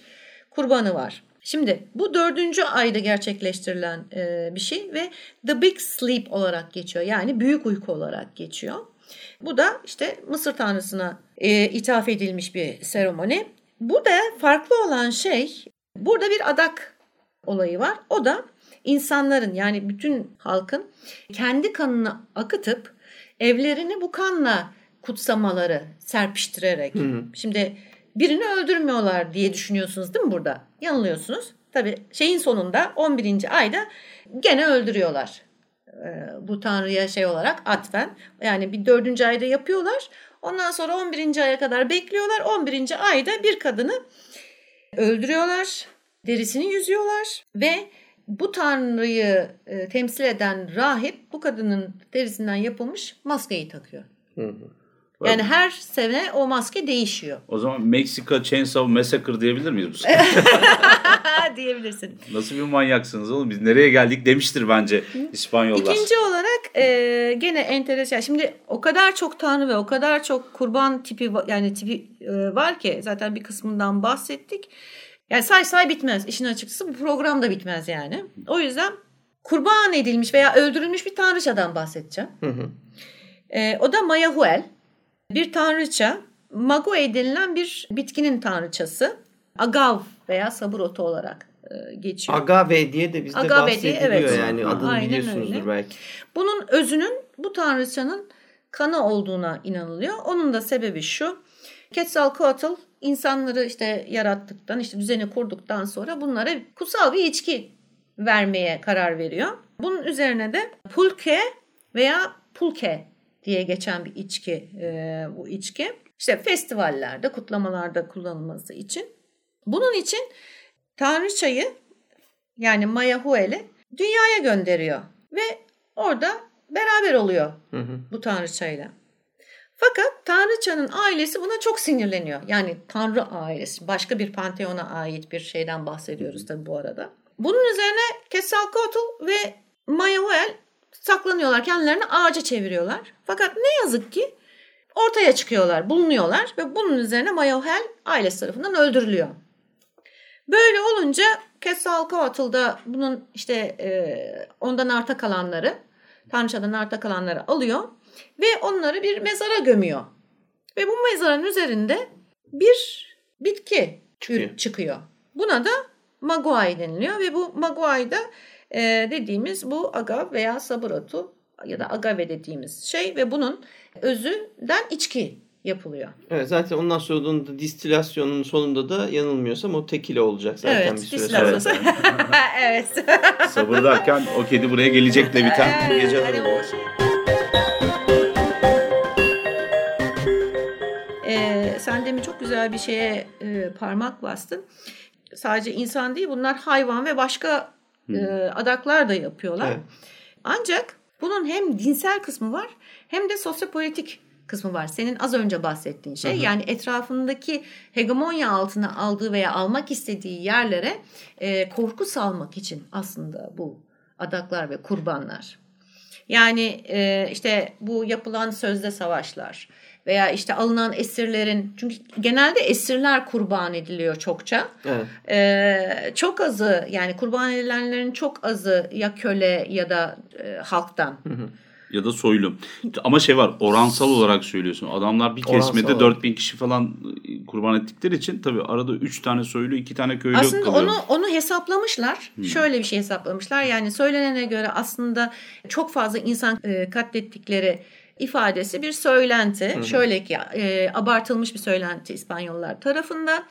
kurbanı var. Şimdi bu dördüncü ayda gerçekleştirilen e, bir şey ve The Big Sleep olarak geçiyor. Yani büyük uyku olarak geçiyor. Bu da işte Mısır tanrısına e, ithaf edilmiş bir seremoni. Burada farklı olan şey burada bir adak olayı var. O da insanların yani bütün halkın kendi kanını akıtıp evlerini bu kanla kutsamaları serpiştirerek. Hı hı. Şimdi birini öldürmüyorlar diye düşünüyorsunuz değil mi burada? Yanılıyorsunuz. Tabii şeyin sonunda 11. ayda gene öldürüyorlar. Ee, bu tanrıya şey olarak atfen. Yani bir dördüncü ayda yapıyorlar. Ondan sonra 11. aya kadar bekliyorlar. 11. ayda bir kadını öldürüyorlar. Derisini yüzüyorlar ve bu tanrıyı e, temsil eden rahip bu kadının derisinden yapılmış maskeyi takıyor. Hı hı. Yani her sene o maske değişiyor. O zaman Meksika Chainsaw Massacre diyebilir miyiz bu Diyebilirsin. Nasıl bir manyaksınız oğlum? Biz nereye geldik demiştir bence İspanyollar. İkinci olarak e, gene enteresan. Şimdi o kadar çok tanrı ve o kadar çok kurban tipi yani tipi e, var ki zaten bir kısmından bahsettik. Yani say say bitmez. İşin açıkçası bu program da bitmez yani. O yüzden kurban edilmiş veya öldürülmüş bir tanrıçadan bahsedeceğim. Hı hı. E, o da Mayahuel. Bir tanrıça. Magoe denilen bir bitkinin tanrıçası. Agav veya sabır otu olarak e, geçiyor. Agave diye de bizde Agave bahsediliyor diye, evet. yani adını Aynen biliyorsunuzdur öyle. belki. Bunun özünün bu tanrıçanın kanı olduğuna inanılıyor. Onun da sebebi şu. Quetzalcoatl insanları işte yarattıktan, işte düzeni kurduktan sonra bunlara kutsal bir içki vermeye karar veriyor. Bunun üzerine de pulke veya pulke diye geçen bir içki e, bu içki. İşte festivallerde, kutlamalarda kullanılması için. Bunun için Tanrıçayı yani Mayahuel'i dünyaya gönderiyor ve orada beraber oluyor hı hı. bu tanrıçayla. Fakat Tanrıçanın ailesi buna çok sinirleniyor. Yani Tanrı ailesi. Başka bir panteona ait bir şeyden bahsediyoruz tabii bu arada. Bunun üzerine Quetzalcoatl ve Mayahuel saklanıyorlar. Kendilerini ağaca çeviriyorlar. Fakat ne yazık ki ortaya çıkıyorlar, bulunuyorlar ve bunun üzerine Mayahuel ailesi tarafından öldürülüyor. Böyle olunca Quetzalcoatl da bunun işte e, ondan arta kalanları, Tanrıçadan arta kalanları alıyor ve onları bir mezara gömüyor. Ve bu mezarın üzerinde bir bitki çıkıyor. çıkıyor. Buna da Maguay deniliyor ve bu Maguay da e, dediğimiz bu agav veya sabır otu ya da agave dediğimiz şey ve bunun özünden içki yapılıyor. Evet zaten ondan sonra da distilasyonun sonunda da yanılmıyorsam o tekile olacak zaten evet, bir süre sonra. evet. Sabır derken o kedi buraya gelecek de biten evet, gece sen demin çok güzel bir şeye e, parmak bastın. Sadece insan değil bunlar hayvan ve başka e, adaklar da yapıyorlar. Evet. Ancak bunun hem dinsel kısmı var hem de sosyopolitik kısmı var. Senin az önce bahsettiğin şey. Hı hı. Yani etrafındaki hegemonya altına aldığı veya almak istediği yerlere e, korku salmak için aslında bu adaklar ve kurbanlar. Yani e, işte bu yapılan sözde savaşlar, veya işte alınan esirlerin çünkü genelde esirler kurban ediliyor çokça. Evet. Ee, çok azı yani kurban edilenlerin çok azı ya köle ya da e, halktan. Hı hı. Ya da soylu. Ama şey var oransal olarak söylüyorsun. Adamlar bir kesmede oransal 4000 kişi falan e, kurban ettikleri için tabii arada 3 tane soylu 2 tane köylü Aslında kalıyor. onu onu hesaplamışlar. Hmm. Şöyle bir şey hesaplamışlar. Yani söylenene göre aslında çok fazla insan e, katlettikleri ifadesi bir söylenti. Hı hı. Şöyle ki e, abartılmış bir söylenti İspanyollar tarafında.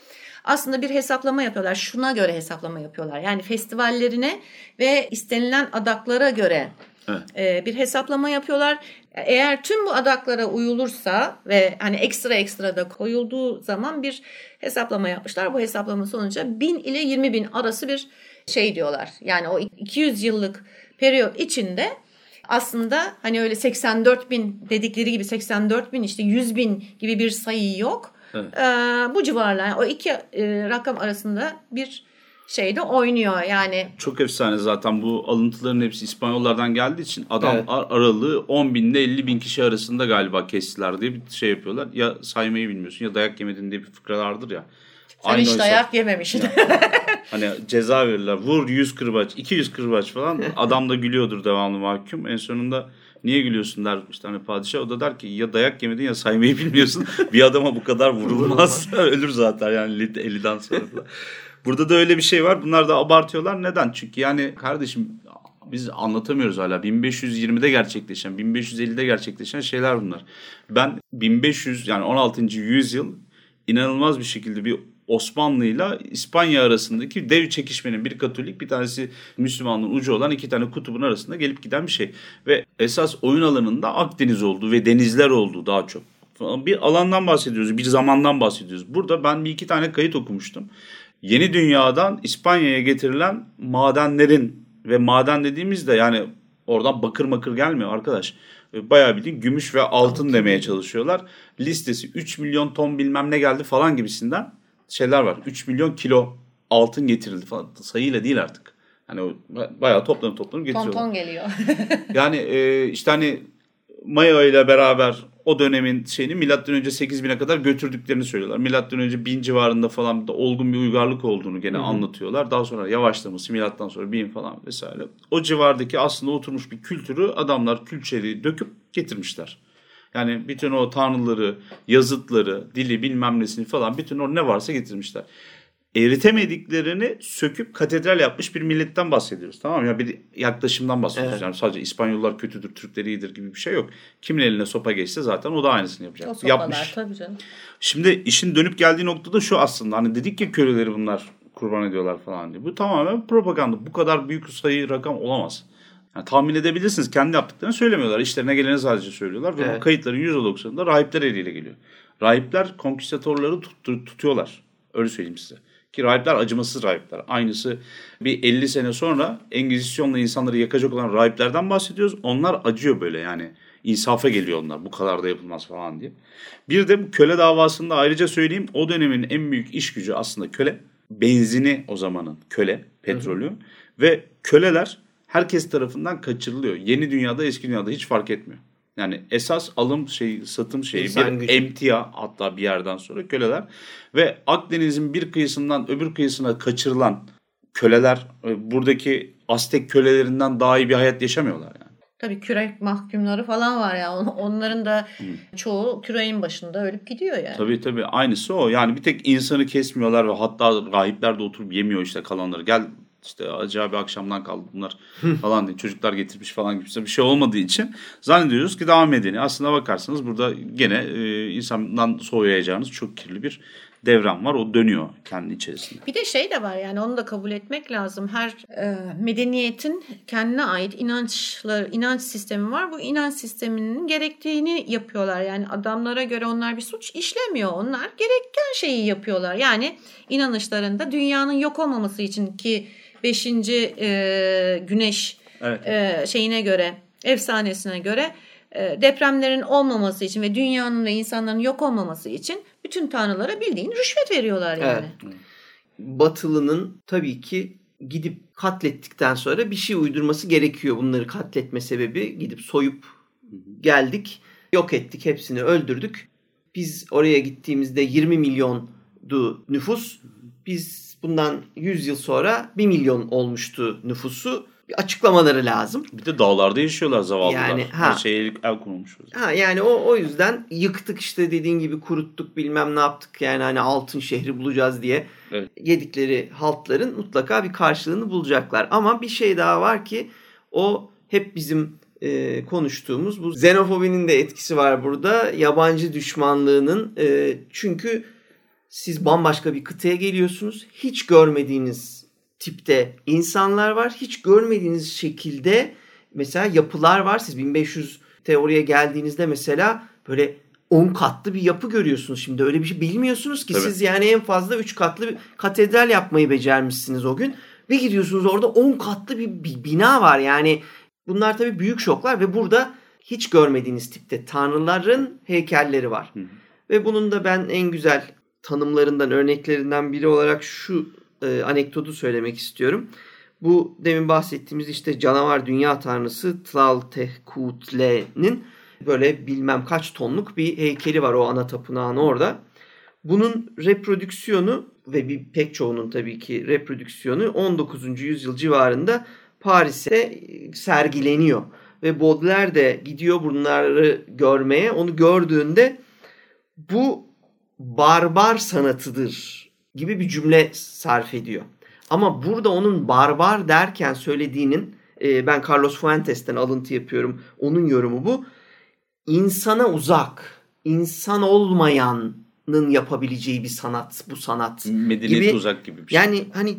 Aslında bir hesaplama yapıyorlar. Şuna göre hesaplama yapıyorlar. Yani festivallerine ve istenilen adaklara göre evet. e, bir hesaplama yapıyorlar. Eğer tüm bu adaklara uyulursa ve hani ekstra ekstra da koyulduğu zaman bir hesaplama yapmışlar. Bu hesaplama sonucu 1000 ile 20 bin arası bir şey diyorlar. Yani o 200 yıllık periyot içinde aslında hani öyle 84 bin dedikleri gibi 84 bin işte 100 bin gibi bir sayı yok. Evet. e, bu civarlar o iki e, rakam arasında bir şeyde oynuyor yani. Çok efsane zaten bu alıntıların hepsi İspanyollardan geldiği için adam Evet. ar- aralığı 10 bin ile 50 bin kişi arasında galiba kestiler diye bir şey yapıyorlar. Ya saymayı bilmiyorsun ya dayak yemedin diye bir fıkra vardır ya. Sen Aynı hiç oysa- dayak yememişsin. Hani ceza verirler. Vur 100 kırbaç, 200 kırbaç falan. Adam da gülüyordur devamlı mahkum. En sonunda niye gülüyorsun der işte hani padişah. O da der ki ya dayak yemedin ya saymayı bilmiyorsun. bir adama bu kadar vurulmaz. Ölür zaten yani 50 50'den sonra. falan. Burada da öyle bir şey var. Bunlar da abartıyorlar. Neden? Çünkü yani kardeşim biz anlatamıyoruz hala. 1520'de gerçekleşen, 1550'de gerçekleşen şeyler bunlar. Ben 1500 yani 16. yüzyıl inanılmaz bir şekilde bir Osmanlı'yla İspanya arasındaki dev çekişmenin bir Katolik bir tanesi Müslümanlığın ucu olan iki tane kutubun arasında gelip giden bir şey. Ve esas oyun alanında Akdeniz olduğu ve denizler olduğu daha çok. Bir alandan bahsediyoruz, bir zamandan bahsediyoruz. Burada ben bir iki tane kayıt okumuştum. Yeni dünyadan İspanya'ya getirilen madenlerin ve maden dediğimizde yani oradan bakır makır gelmiyor arkadaş. Bayağı bildiğin gümüş ve altın demeye çalışıyorlar. Listesi 3 milyon ton bilmem ne geldi falan gibisinden şeyler var. 3 milyon kilo altın getirildi falan. Sayıyla değil artık. Hani bayağı toplanıp toplanıp ton getiriyorlar. ton geliyor. Yani e, işte hani Maya ile beraber o dönemin şeyini milattan önce 8000'e kadar götürdüklerini söylüyorlar. Milattan önce 1000 civarında falan da olgun bir uygarlık olduğunu gene anlatıyorlar. Daha sonra yavaşlaması milattan sonra 1000 falan vesaire. O civardaki aslında oturmuş bir kültürü adamlar külçeli döküp getirmişler. Yani bütün o tanrıları, yazıtları, dili bilmem nesini falan bütün o ne varsa getirmişler eritemediklerini söküp katedral yapmış bir milletten bahsediyoruz. Tamam mı? Ya bir yaklaşımdan bahsediyoruz. Evet. Yani sadece İspanyollar kötüdür, Türkler iyidir gibi bir şey yok. Kimin eline sopa geçse zaten o da aynısını yapacak. o sopalar Yapmış. tabii canım. Şimdi işin dönüp geldiği noktada şu aslında. Hani dedik ya köleleri bunlar kurban ediyorlar falan diye. Bu tamamen propaganda. Bu kadar büyük sayı rakam olamaz. Yani tahmin edebilirsiniz. Kendi yaptıklarını söylemiyorlar. İşlerine geleni sadece söylüyorlar. Ve Evet. bu kayıtların %90'ında rahipler eliyle geliyor. Rahipler konkistatorları tut- tutuyorlar. Öyle söyleyeyim size. Ki rahipler acımasız rahipler. Aynısı bir 50 sene sonra Engizisyon'la insanları yakacak olan rahiplerden bahsediyoruz. Onlar acıyor böyle yani. İnsafa geliyor onlar. Bu kadar da yapılmaz falan diye. Bir de bu köle davasında ayrıca söyleyeyim. O dönemin en büyük iş gücü aslında köle. Benzini o zamanın köle, petrolü. Ve köleler herkes tarafından kaçırılıyor. Yeni dünyada eski dünyada hiç fark etmiyor. Yani esas alım şey satım şeyi İnsan bir gücü. emtia hatta bir yerden sonra köleler ve Akdeniz'in bir kıyısından öbür kıyısına kaçırılan köleler e, buradaki Aztek kölelerinden daha iyi bir hayat yaşamıyorlar yani. Tabii kürek mahkumları falan var ya. On- Onların da çoğu küreğin başında ölüp gidiyor yani. Tabii tabii aynısı o. Yani bir tek insanı kesmiyorlar ve hatta rahipler de oturup yemiyor işte kalanları. Gel işte acayip bir akşamdan kaldı bunlar falan diye çocuklar getirmiş falan gibi bir şey olmadığı için zannediyoruz ki daha medeni. Aslına bakarsanız burada gene e, insandan soğuyacağınız çok kirli bir devran var. O dönüyor kendi içerisinde. Bir de şey de var yani onu da kabul etmek lazım. Her e, medeniyetin kendine ait inançları, inanç sistemi var. Bu inanç sisteminin gerektiğini yapıyorlar. Yani adamlara göre onlar bir suç işlemiyor. Onlar gereken şeyi yapıyorlar. Yani inanışlarında dünyanın yok olmaması için ki 5. güneş Evet. e, şeyine göre, efsanesine göre e, depremlerin olmaması için ve dünyanın ve insanların yok olmaması için bütün tanrılara bildiğin rüşvet veriyorlar yani. Evet. Batılı'nın tabii ki gidip katlettikten sonra bir şey uydurması gerekiyor. Bunları katletme sebebi gidip soyup geldik, yok ettik, hepsini öldürdük. Biz oraya gittiğimizde 20 milyondu nüfus. Biz bundan 100 yıl sonra 1 milyon olmuştu nüfusu. Bir açıklamaları lazım. Bir de dağlarda yaşıyorlar zavallılar. Yani, Her ha. şeye el, zaman. Ha yani o o yüzden yıktık işte dediğin gibi kuruttuk bilmem ne yaptık yani hani altın şehri bulacağız diye Evet. yedikleri haltların mutlaka bir karşılığını bulacaklar. Ama bir şey daha var ki o hep bizim e, konuştuğumuz bu xenofobinin de etkisi var burada. Yabancı düşmanlığının e, çünkü siz bambaşka bir kıtaya geliyorsunuz. Hiç görmediğiniz tipte insanlar var. Hiç görmediğiniz şekilde mesela yapılar var. Siz 1500'te oraya geldiğinizde mesela böyle 10 katlı bir yapı görüyorsunuz. Şimdi öyle bir şey bilmiyorsunuz ki Tabii. siz yani en fazla 3 katlı bir katedral yapmayı becermişsiniz o gün. Ve gidiyorsunuz orada 10 katlı bir, bir bina var. Yani bunlar tabii büyük şoklar ve burada hiç görmediğiniz tipte tanrıların heykelleri var. Hı. Ve bunun da ben en güzel tanımlarından, örneklerinden biri olarak şu e, anekdotu söylemek istiyorum. Bu demin bahsettiğimiz işte canavar dünya tanrısı Tlaltehkutle'nin böyle bilmem kaç tonluk bir heykeli var o ana tapınağın orada. Bunun reprodüksiyonu ve bir pek çoğunun tabii ki reprodüksiyonu 19. yüzyıl civarında Paris'e sergileniyor. Ve Baudelaire de gidiyor bunları görmeye. Onu gördüğünde bu barbar sanatıdır gibi bir cümle sarf ediyor. Ama burada onun barbar derken söylediğinin e, ben Carlos Fuentes'ten alıntı yapıyorum. Onun yorumu bu. İnsana uzak, insan olmayanın yapabileceği bir sanat bu sanat. Medeniyet gibi, uzak gibi bir şey. Yani hani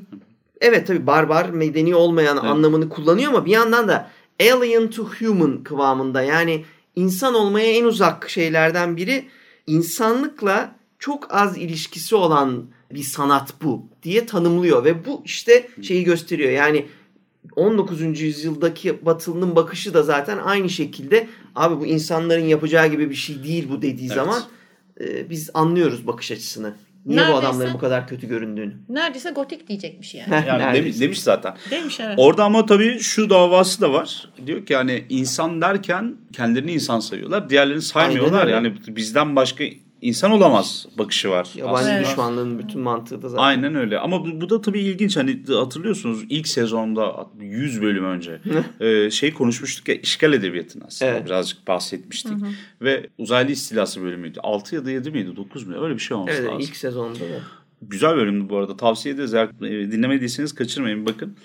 evet tabii barbar, medeni olmayan evet. anlamını kullanıyor ama bir yandan da alien to human kıvamında yani insan olmaya en uzak şeylerden biri insanlıkla çok az ilişkisi olan bir sanat bu diye tanımlıyor ve bu işte şeyi gösteriyor. Yani 19. yüzyıldaki Batılı'nın bakışı da zaten aynı şekilde abi bu insanların yapacağı gibi bir şey değil bu dediği evet. zaman e, biz anlıyoruz bakış açısını. Niye neredeyse, bu adamların bu kadar kötü göründüğünü. Neredeyse gotik diyecekmiş yani. yani demiş, demiş zaten. Demiş evet. Orada ama tabii şu davası da var. Diyor ki yani insan derken kendilerini insan sayıyorlar. Diğerlerini saymıyorlar. Yani bizden başka insan olamaz bakışı var. Yabancı evet. düşmanlığın bütün mantığı da zaten. Aynen öyle. Ama bu, bu da tabii ilginç. Hani hatırlıyorsunuz ilk sezonda 100 bölüm önce e, şey konuşmuştuk ya işgal edebiyatını aslında evet. birazcık bahsetmiştik. Hı hı. Ve uzaylı istilası bölümüydü. 6 ya da 7 miydi 9 mu? Öyle bir şey olması evet, lazım. ilk sezonda da. Güzel bölümdü bu arada. Tavsiye ederiz. Eğer e, dinlemediyseniz kaçırmayın bakın.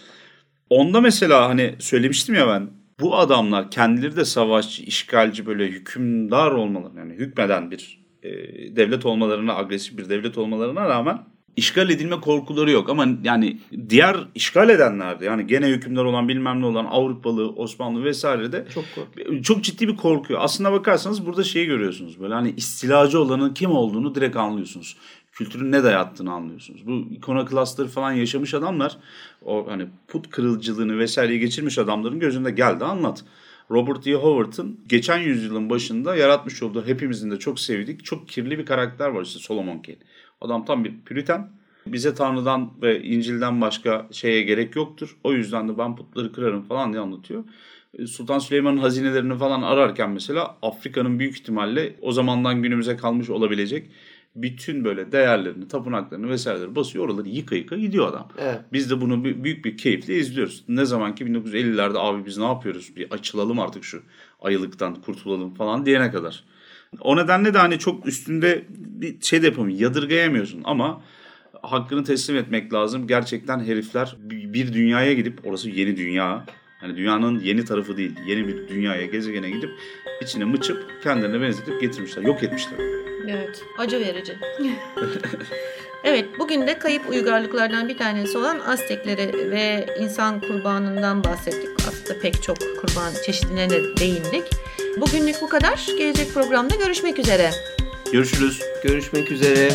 Onda mesela hani söylemiştim ya ben bu adamlar kendileri de savaşçı, işgalci böyle hükümdar olmalı yani hükmeden bir e, devlet olmalarına, agresif bir devlet olmalarına rağmen işgal edilme korkuları yok. Ama yani diğer işgal edenlerde yani gene hükümdar olan bilmem ne olan Avrupalı, Osmanlı vesaire de çok, çok ciddi bir korkuyor. Aslına bakarsanız burada şeyi görüyorsunuz. Böyle hani istilacı olanın kim olduğunu direkt anlıyorsunuz. Kültürün ne dayattığını anlıyorsunuz. Bu ikonoklasları falan yaşamış adamlar o hani put kırılcılığını vesaireyi geçirmiş adamların gözünde geldi anlat. Robert E. Howard'ın geçen yüzyılın başında yaratmış olduğu hepimizin de çok sevdik çok kirli bir karakter var işte Solomon Kane. Adam tam bir püriten. Bize Tanrı'dan ve İncil'den başka şeye gerek yoktur. O yüzden de ben putları kırarım falan diye anlatıyor. E, Sultan Süleyman'ın hazinelerini falan ararken mesela Afrika'nın büyük ihtimalle o zamandan günümüze kalmış olabilecek bütün böyle değerlerini, tapınaklarını vesaireleri basıyor. Oraları yıka yıka gidiyor adam. Evet. Biz de bunu büyük bir keyifle izliyoruz. Ne zaman ki 1950'lerde abi biz ne yapıyoruz? Bir açılalım artık şu ayılıktan kurtulalım falan diyene kadar. O nedenle de hani çok üstünde bir şey de yapamıyorsun. Yadırgayamıyorsun ama hakkını teslim etmek lazım. Gerçekten herifler bir dünyaya gidip orası yeni dünya. Hani dünyanın yeni tarafı değil. Yeni bir dünyaya, gezegene gidip içine mıçıp kendilerine benzetip getirmişler. Yok etmişler. Evet. Acı verici. evet. Bugün de kayıp uygarlıklardan bir tanesi olan Aztekleri ve insan kurbanından bahsettik. Aslında pek çok kurban çeşidine de değindik. Bugünlük bu kadar. Gelecek programda görüşmek üzere. Görüşürüz. Görüşmek üzere.